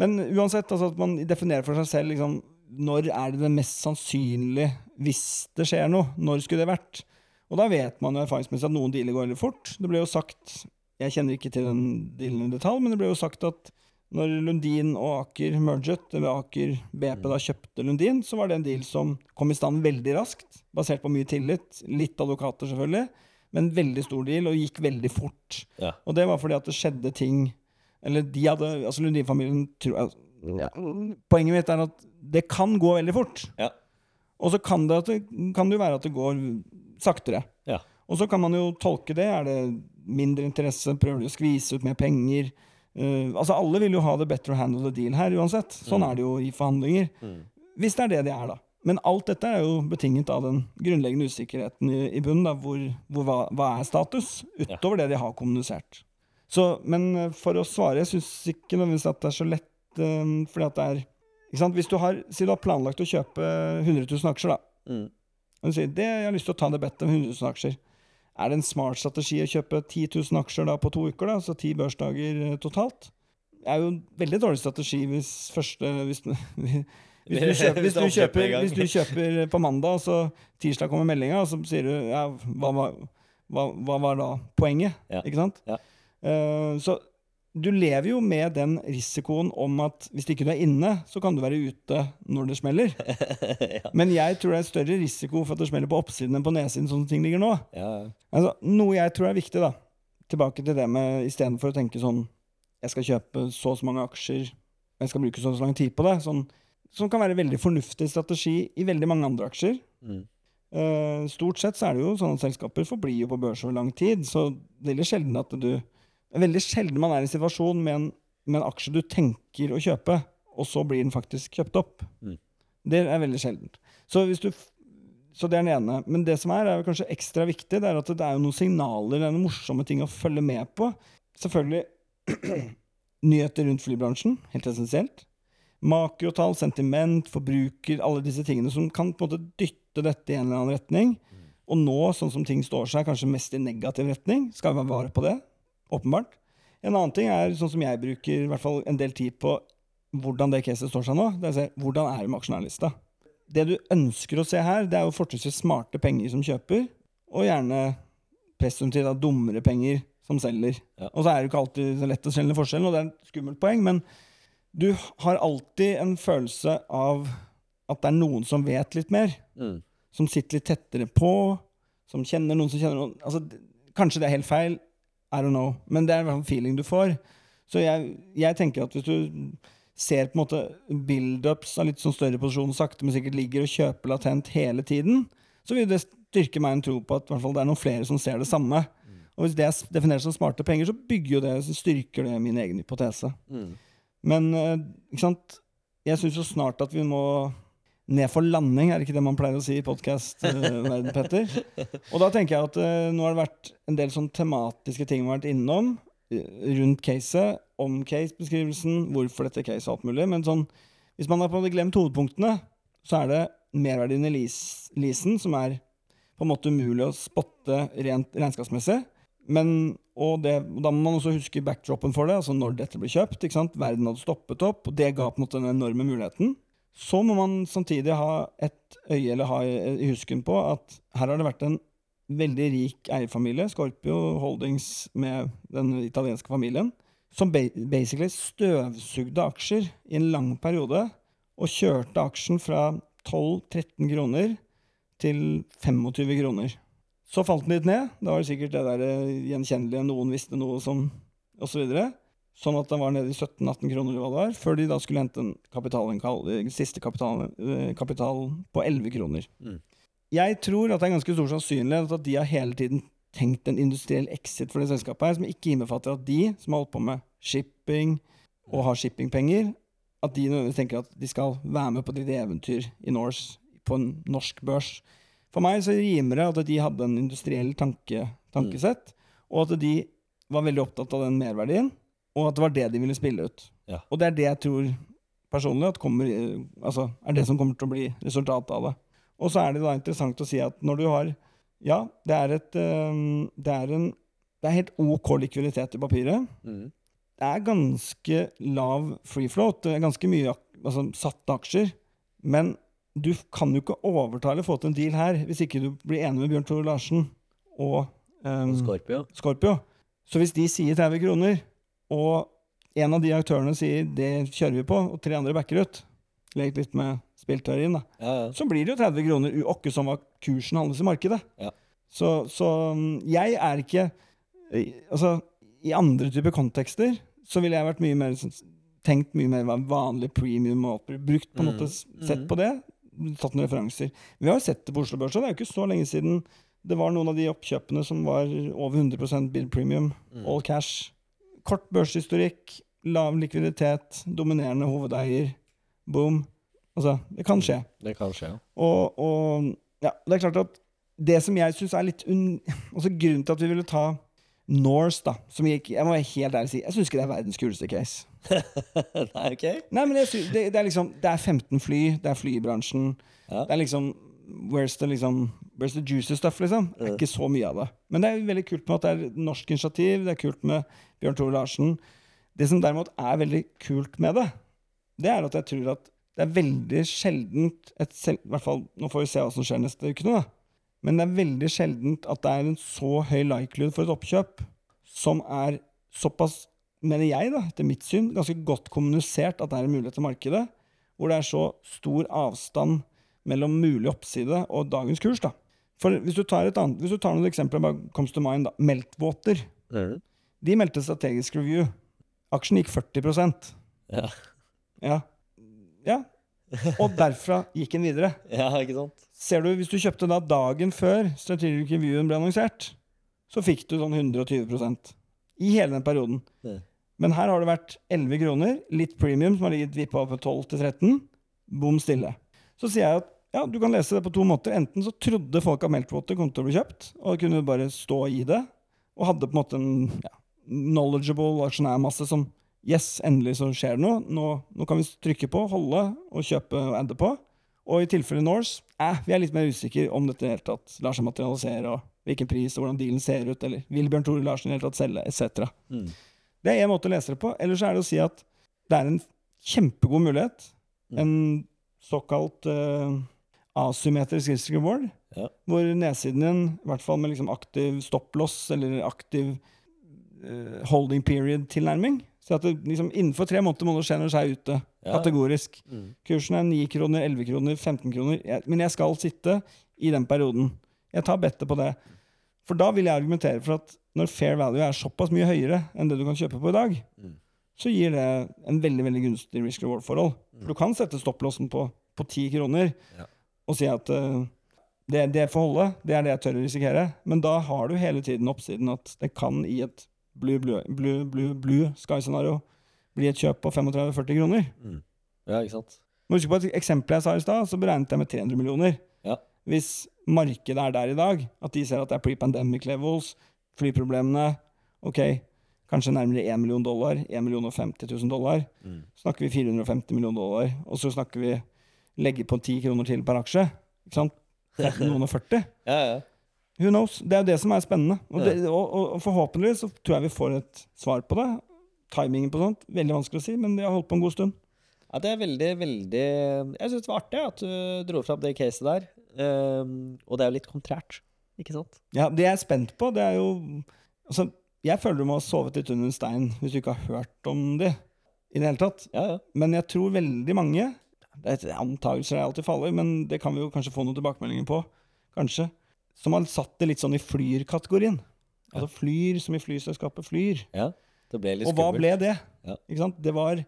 Men uansett, altså at man definerer for seg selv liksom, når er det det mest sannsynlige hvis det skjer noe? Når skulle det vært? Og da vet man jo erfaringsmessig at noen dealer går veldig fort. Det ble jo sagt, jeg kjenner ikke til den dealen i detalj, men det ble jo sagt at når Lundin og Aker merget, eller Aker BP da kjøpte Lundin, så var det en deal som kom i stand veldig raskt, basert på mye tillit. Litt advokater, selvfølgelig, men veldig stor deal, og gikk veldig fort. Ja. Og det var fordi at det skjedde ting Eller de hadde Altså Lundin-familien tror jeg- ja, Poenget mitt er at det kan gå veldig fort. Ja. Og så kan det, det, kan det jo være at det går saktere. Ja. Og så kan man jo tolke det. Er det mindre interesse? Prøver de å skvise ut mer penger? Uh, altså Alle vil jo ha the better handle the deal her uansett. Sånn er det jo i forhandlinger. Mm. Hvis det er det de er, da. Men alt dette er jo betinget av den grunnleggende usikkerheten i, i bunnen. Da, hvor, hvor, hva, hva er status? Utover det de har kommunisert. Så, men eh, for å svare, jeg syns ikke nødvendigvis at det er så lett, um, fordi at det er ikke sant? Hvis du har, Si du har planlagt å kjøpe 100 000 aksjer, da. Mm. Og du sier det, jeg har lyst til å ta det bettet med 100 000 aksjer. Er det en smart strategi å kjøpe 10 000 aksjer da på to uker, da, altså ti børsdager eh, totalt? Det er jo en veldig dårlig strategi hvis første Hvis, hvis, du, kjøper, hvis, du, er kjøper, du kjøper på mandag, og så tirsdag kommer meldinga, og så sier du ja, hva, var- hva, hva var da poenget? Ja. Ikke sant? Ja. Eh, så du lever jo med den risikoen om at hvis ikke du er inne, så kan du være ute når det smeller. ja. Men jeg tror det er større risiko for at det smeller på oppsiden enn på nedsiden, sånn som ting ligger nå. ja. Altså, noe jeg tror er viktig, da, tilbake til det med istedenfor å tenke sånn Jeg skal kjøpe så og så mange aksjer, jeg skal bruke så og så lang tid på det. Sånn, som kan være veldig fornuftig strategi i veldig mange andre aksjer. Mm. Uh, stort sett så er det jo sånn at selskaper forblir jo på børs over lang tid, så det er sjelden at du det er veldig sjelden man er i en situasjon med en, med en aksje du tenker å kjøpe, og så blir den faktisk kjøpt opp. Mm. Det er veldig sjeldent. Så, hvis du, så det er den ene. Men det som er, er kanskje ekstra viktig, det er at det er noen signaler, det er noen morsomme ting å følge med på. Selvfølgelig nyheter rundt flybransjen, helt essensielt. Makrotall, sentiment, forbruker, alle disse tingene som kan på en måte dytte dette i en eller annen retning. Og nå, sånn som ting står seg, kanskje mest i negativ retning. Skal vi være vare på det? Åpenbart. En annen ting er, sånn som jeg bruker i hvert fall en del tid på hvordan det caset står seg nå. Det er å se hvordan er det med aksjonærlista. Det du ønsker å se her, det er jo fortrinnsvis smarte penger som kjøper, og gjerne presumptivt da dummere penger som selger. Ja. Og så er det ikke alltid så lett å skjelne forskjellen, og det er et skummelt poeng, men du har alltid en følelse av at det er noen som vet litt mer Mm. som sitter litt tettere på, som kjenner noen som kjenner noen altså, Kanskje det er helt feil, I don't know, men det er en feeling du får. Så jeg, jeg tenker at hvis du ser på en måte build-ups av litt sånn større posisjon sakte, men sikkert ligger og kjøper latent hele tiden, så vil det styrke meg en tro på at hvert fall, det er noen flere som ser det samme. Og hvis det er definert som smarte penger, så bygger jo det, så styrker det min egen hypotese. Mm. Men eh, ikke sant? jeg syns jo snart at vi må ned for landing, er det ikke det man pleier å si i podkast-verden, Petter? Og da tenker jeg at uh, nå har det vært en del sånn tematiske ting vi har vært innom eh, rundt caset, om case-beskrivelsen, hvorfor dette caset og alt mulig. Men sånn, hvis man har glemt hovedpunktene, så er det merverdien i leasen som er på en måte umulig å spotte rent regnskapsmessig. Men, og det, og da må man også huske backdropen for det, altså når dette ble kjøpt. Verden hadde stoppet opp, og det ga på en måte den enorme muligheten. Så må man samtidig ha et øye eller ha i husken på at her har det vært en veldig rik eierfamilie, Scorpio Holdings med den italienske familien, som ba basically støvsugde aksjer i en lang periode og kjørte aksjen fra 12-13 kroner til 25 kroner. Så falt den litt ned. Da var det sikkert det der eh, gjenkjennelige 'noen visste noe' som osv. Så sånn at den var nede i 17-18 kroner, eller hva det var, før de da skulle hente en kapitalinnkall, eh, siste kapital, eh, kapital på 11 kroner. Mm. Jeg tror at det er ganske stor sannsynlighet at de har hele tiden tenkt en industriell exit for det selskapet her, som ikke innbefatter at de som har holdt på med shipping og har shippingpenger, at de nødvendigvis tenker at de skal være med på lite eventyr i Norse på en norsk børs. For meg så rimer det at de hadde en industriell tanke, tankesett, og at de var veldig opptatt av den merverdien, og at det var det de ville spille ut. Ja. Og det er det jeg tror personlig at kommer, altså, er det som kommer til å bli resultatet av det. Og så er det da interessant å si at når du har Ja, det er et øhm, Det er en det er helt OK likviditet i papiret. Mm. Det er ganske lav free float. Det er ganske mye altså, satte aksjer. Men du kan jo ikke overta eller få til en deal her hvis ikke du blir enig med Bjørn Tore Larsen og øhm, Scorpio. Scorpio. Så hvis de sier 30 kroner, og en av de aktørene sier 'det kjører vi på', og tre andre backer ut, lekt litt med spillteorien, da, Ja, ja. så blir det jo 30 kroner uåkke som hva kursen handles i markedet. Ja. Så, så mm, jeg er ikke Altså, i andre typer kontekster så ville jeg vært mye mer sånn- tenkt mye mer hva vanlig premium og brukt på en Mm. måte sett på det. Tatt noen referanser. Vi har jo sett det på Oslo Børs, det er jo ikke så lenge siden det var noen av de oppkjøpene som var over 100% bid premium, Mm. all cash. Kort børshistorikk, lav likviditet, dominerende hovedeier. Boom. Altså, det kan skje. Det kan skje, ja. Og, og ja, det er klart at det som jeg syns er litt un... Altså Grunnen til at vi ville ta Norse, da, som gikk Jeg må være helt ærlig si, jeg syns ikke det er verdens kuleste case. Nei, ok. Nei, men jeg synes, det, det er liksom Det er 15 fly, det er flybransjen. Ja. Det er liksom Where's the, liksom, where's the juicy stuff, liksom? Det er ikke så mye av det. Men det er veldig kult med at det er norsk initiativ. Det er kult med Bjørn Tore Larsen. Det som derimot er veldig kult med det, det er at jeg tror at det er veldig sjeldent et selv, I hvert fall, Nå får vi se hva som skjer neste uke, nå, da. Men det er veldig sjeldent at det er en så høy likelihood for et oppkjøp som er såpass, mener jeg, da, etter mitt syn, ganske godt kommunisert at det er en mulighet til markedet, hvor det er så stor avstand mellom mulig oppside og dagens kurs. da. For Hvis du tar, et annet, hvis du tar noen eksempler, bare comes to mind, da. Meltwater. Mm. De meldte strategisk review. Aksjen gikk 40% Ja. Ja. ja. Og derfra gikk den videre. ja, ikke sant? Ser du, Hvis du kjøpte da dagen før strategisk reviewen ble annonsert, så fikk du sånn 120% i hele den perioden. Mm. Men her har det vært 11 kroner, litt premium, som har ligget vippa opp på 12 til 13. Bom stille. Så sier jeg at ja, du kan lese det på to måter. Enten så trodde folk at Meltwater kom til å bli kjøpt, og kunne bare stå i det, og hadde på en måte en ja, knowledgeable aksjonærmasse som Yes, endelig så skjer det noe. Nå, nå kan vi trykke på, holde og kjøpe og adde på. Og i tilfelle Norse, eh, vi er litt mer usikre om dette i det hele tatt lar seg materialisere, og hvilken pris og hvordan dealen ser ut, eller vil Bjørn Tore Larsen i det hele tatt selge, etc. Mm. Det er én måte å lese det på. Eller så er det å si at det er en kjempegod mulighet. Mm. En såkalt uh, asymmetrisk risk reward, Ja. hvor nedsiden din, i hvert fall med liksom aktiv stop-loss eller aktiv uh, holding period-tilnærming Så at det, liksom, innenfor tre måneder må det skje du er ute. Ja. Kategorisk. Mm. Kursen er 9 kroner, 11 kroner, 15 kroner. Jeg, men jeg skal sitte i den perioden. Jeg tar bettet på det. For da vil jeg argumentere for at når fair value er såpass mye høyere enn det du kan kjøpe på i dag, Mm. så gir det en veldig veldig gunstig risk reward-forhold. For du kan sette stopplåsen på, på 10 kroner Ja. Og si at uh, det, det får holde, det er det jeg tør å risikere. Men da har du hele tiden oppsiden at det kan i et blue, blue, blue, blue, blue sky-scenario bli et kjøp på 35-40 kroner. Ja, ikke sant? Må huske på et eksempel jeg sa i stad, så beregnet jeg med 300 millioner. Ja. Hvis markedet er der i dag, at de ser at det er pre-pandemic levels, flyproblemene, ok, kanskje nærmere 1 million dollar, 1 million og 50 000 dollar, Mm. snakker vi 450 millioner dollar, og så snakker vi legge på 10 kroner til per aksje, ikke sant? 13 millioner 40. Ja, ja. Who knows? Det er jo det som er spennende. Og, det, og, og, og forhåpentligvis så tror jeg vi får et svar på det. Timingen på sånt, veldig vanskelig å si, men vi har holdt på en god stund. Ja, det er veldig, veldig Jeg syns det var artig at du dro fram det caset der. Um, og det er jo litt kontrært, ikke sant? Ja, Det jeg er spent på, det er jo Altså, jeg føler du må ha sovet litt under en stein hvis du ikke har hørt om det i det hele tatt. Ja, ja. Men jeg tror veldig mange det er Antakelser jeg alltid faller, men det kan vi jo kanskje få noen tilbakemeldinger på. Kanskje. Som har satt det litt sånn i flyr-kategorien. Altså flyr som i flyselskapet flyr. ja. Det ble litt Og hva skummelt. ble det? Ja. Ikke sant? Det var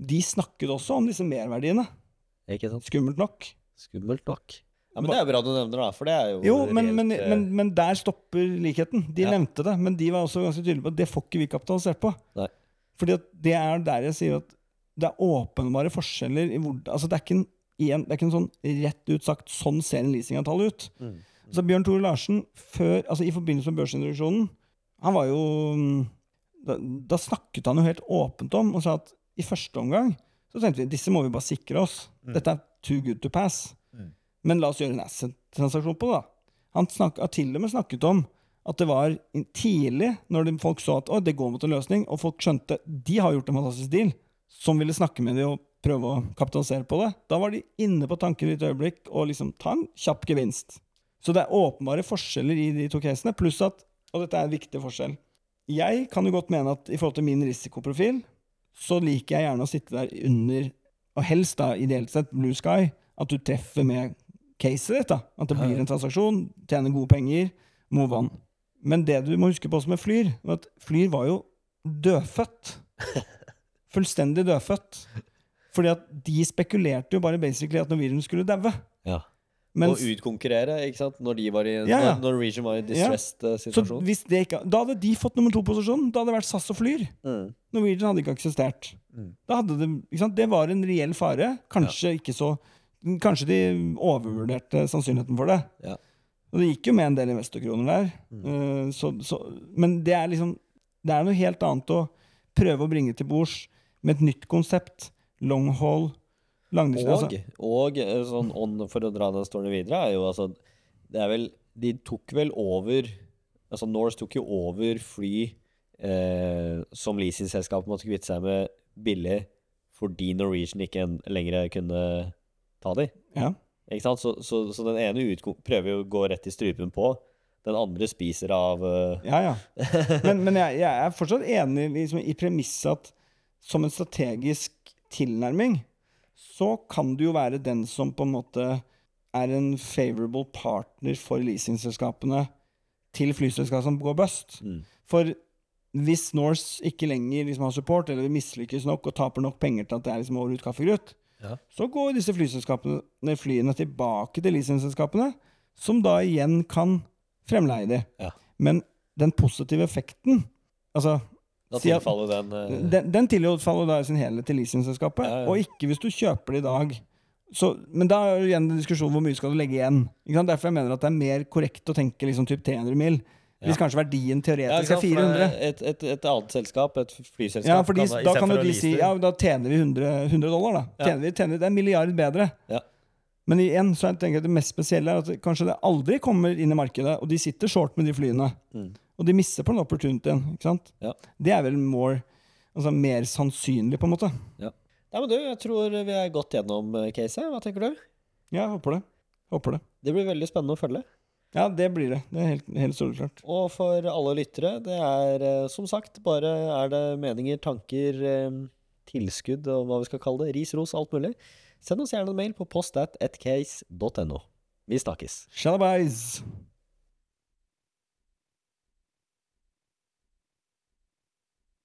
De snakket også om disse merverdiene. Ikke sant? Skummelt nok. Skummelt nok. Ja, Men det er bra du nevner det, for det er jo Jo, men, men, reelt, men, men, men der stopper likheten. De Ja. nevnte det, men de var også ganske tydelige på at det får ikke vi kapitalisert på. Nei. Fordi det er der jeg sier at det er åpenbare forskjeller i hvor Altså det er ikke en, en, det er ikke en sånn rett ut sagt sånn ser en leasingavtale ut. Mm. Så Bjørn Tore Larsen, før, altså i forbindelse med børsintroduksjonen, han var jo mm, da, da snakket han jo helt åpent om og sa at i første omgang så tenkte vi disse må vi bare sikre oss. Dette er too good to pass. Mm. Men la oss gjøre en asset-transaksjon på det. da. Han snak, har til og med snakket om at det var tidlig, når de, folk så at «Å, det går mot en løsning, og folk skjønte de har gjort en fantastisk deal, som ville snakke med dem og prøve å kapitalisere på det. Da var de inne på tanken i et øyeblikk og liksom ta en kjapp gevinst. Så det er åpenbare forskjeller i de to casene, pluss at, og dette er en viktig forskjell, jeg kan jo godt mene at i forhold til min risikoprofil, så liker jeg gjerne å sitte der under, og helst da ideelt sett blue sky, at du treffer med caset ditt. da, At det blir en transaksjon, tjener gode penger, move on. Men det du må huske på som med Flyr, var at Flyr var jo dødfødt. Fullstendig dødfødt. Fordi at de spekulerte jo bare basically at Norwegian skulle daue. Ja. Mens- Og utkonkurrere, ikke sant? Når de var i Ja, ja. Når Norwegian var i distressed eh, så situasjon. hvis det ikke, Da hadde de fått nummer to-posisjon. Da hadde det vært SAS og Flyr. Mm. Norwegian hadde ikke eksistert. Mm. Da hadde det, ikke sant? det var en reell fare. Kanskje ikke så Kanskje de overvurderte sannsynligheten for det. Ja. Og det gikk jo med en del investorkroner der. Eh, så, så, men det er liksom Det er noe helt annet å prøve å bringe til bords med et nytt konsept. Long haul. Langdistanse. Og, og eh, sånn on, for å dra den storyen videre, er jo altså Det er vel De tok vel over Altså Norse tok jo over fly eh, som leasingselskapet måtte kvitte seg med billig fordi Norwegian ikke en, lenger kunne ta de. Ja. Ikke sant? Så, så, så den ene ut, prøver jo å gå rett i strupen på. Den andre spiser av uh... Ja, ja. Men, men jeg, jeg er fortsatt enig liksom, i premisset at som en strategisk tilnærming, så kan du jo være den som på en måte er en favorable partner for leasingselskapene til flyselskap som går bust. Mm. For hvis Norse ikke lenger liksom har support, eller mislykkes nok og taper nok penger til at det er liksom over ut kaffegrut, Ja. så går disse flyselskapene, flyene tilbake til leasingselskapene, som da igjen kan fremleie de. Ja. Men den positive effekten Altså, tilfaller den uh... den, den tilfaller da i sin helhet til leasingselskapet, Ja, ja. og ikke hvis du kjøper det i dag. Så, men da er jo igjen en diskusjon hvor mye skal du legge igjen. Derfor jeg mener at det er mer korrekt å tenke liksom typ 300 mil. Hvis Ja. kanskje verdien teoretisk ja, er 400. er Et, et, et annet selskap, et flyselskap Ja, fordi kan, da kan jo de si det- ja, da tjener vi 100, 100 dollar, da. Ja. Tjener vi, tjener, det er en milliard bedre. Ja. Men igjen så jeg tenker jeg det mest spesielle er at det, kanskje det aldri kommer inn i markedet, og de sitter short med de flyene. Mm. Og de mister på den opportunityen. Ikke sant? Ja. Det er vel more, altså mer sannsynlig, på en måte. Ja, men du, jeg tror vi er godt gjennom eh, caset. Hva tenker du? Ja, jeg håper det. Håper det. Det blir veldig spennende å følge. Ja, det blir det. Det er helt, helt soleklart. Og for alle lyttere, det er eh, som sagt bare er det meninger, tanker, eh, tilskudd og hva vi skal kalle det. Ris, ros, alt mulig. Send oss gjerne en mail på post.at.case.no. Vi snakkes. Shalabais!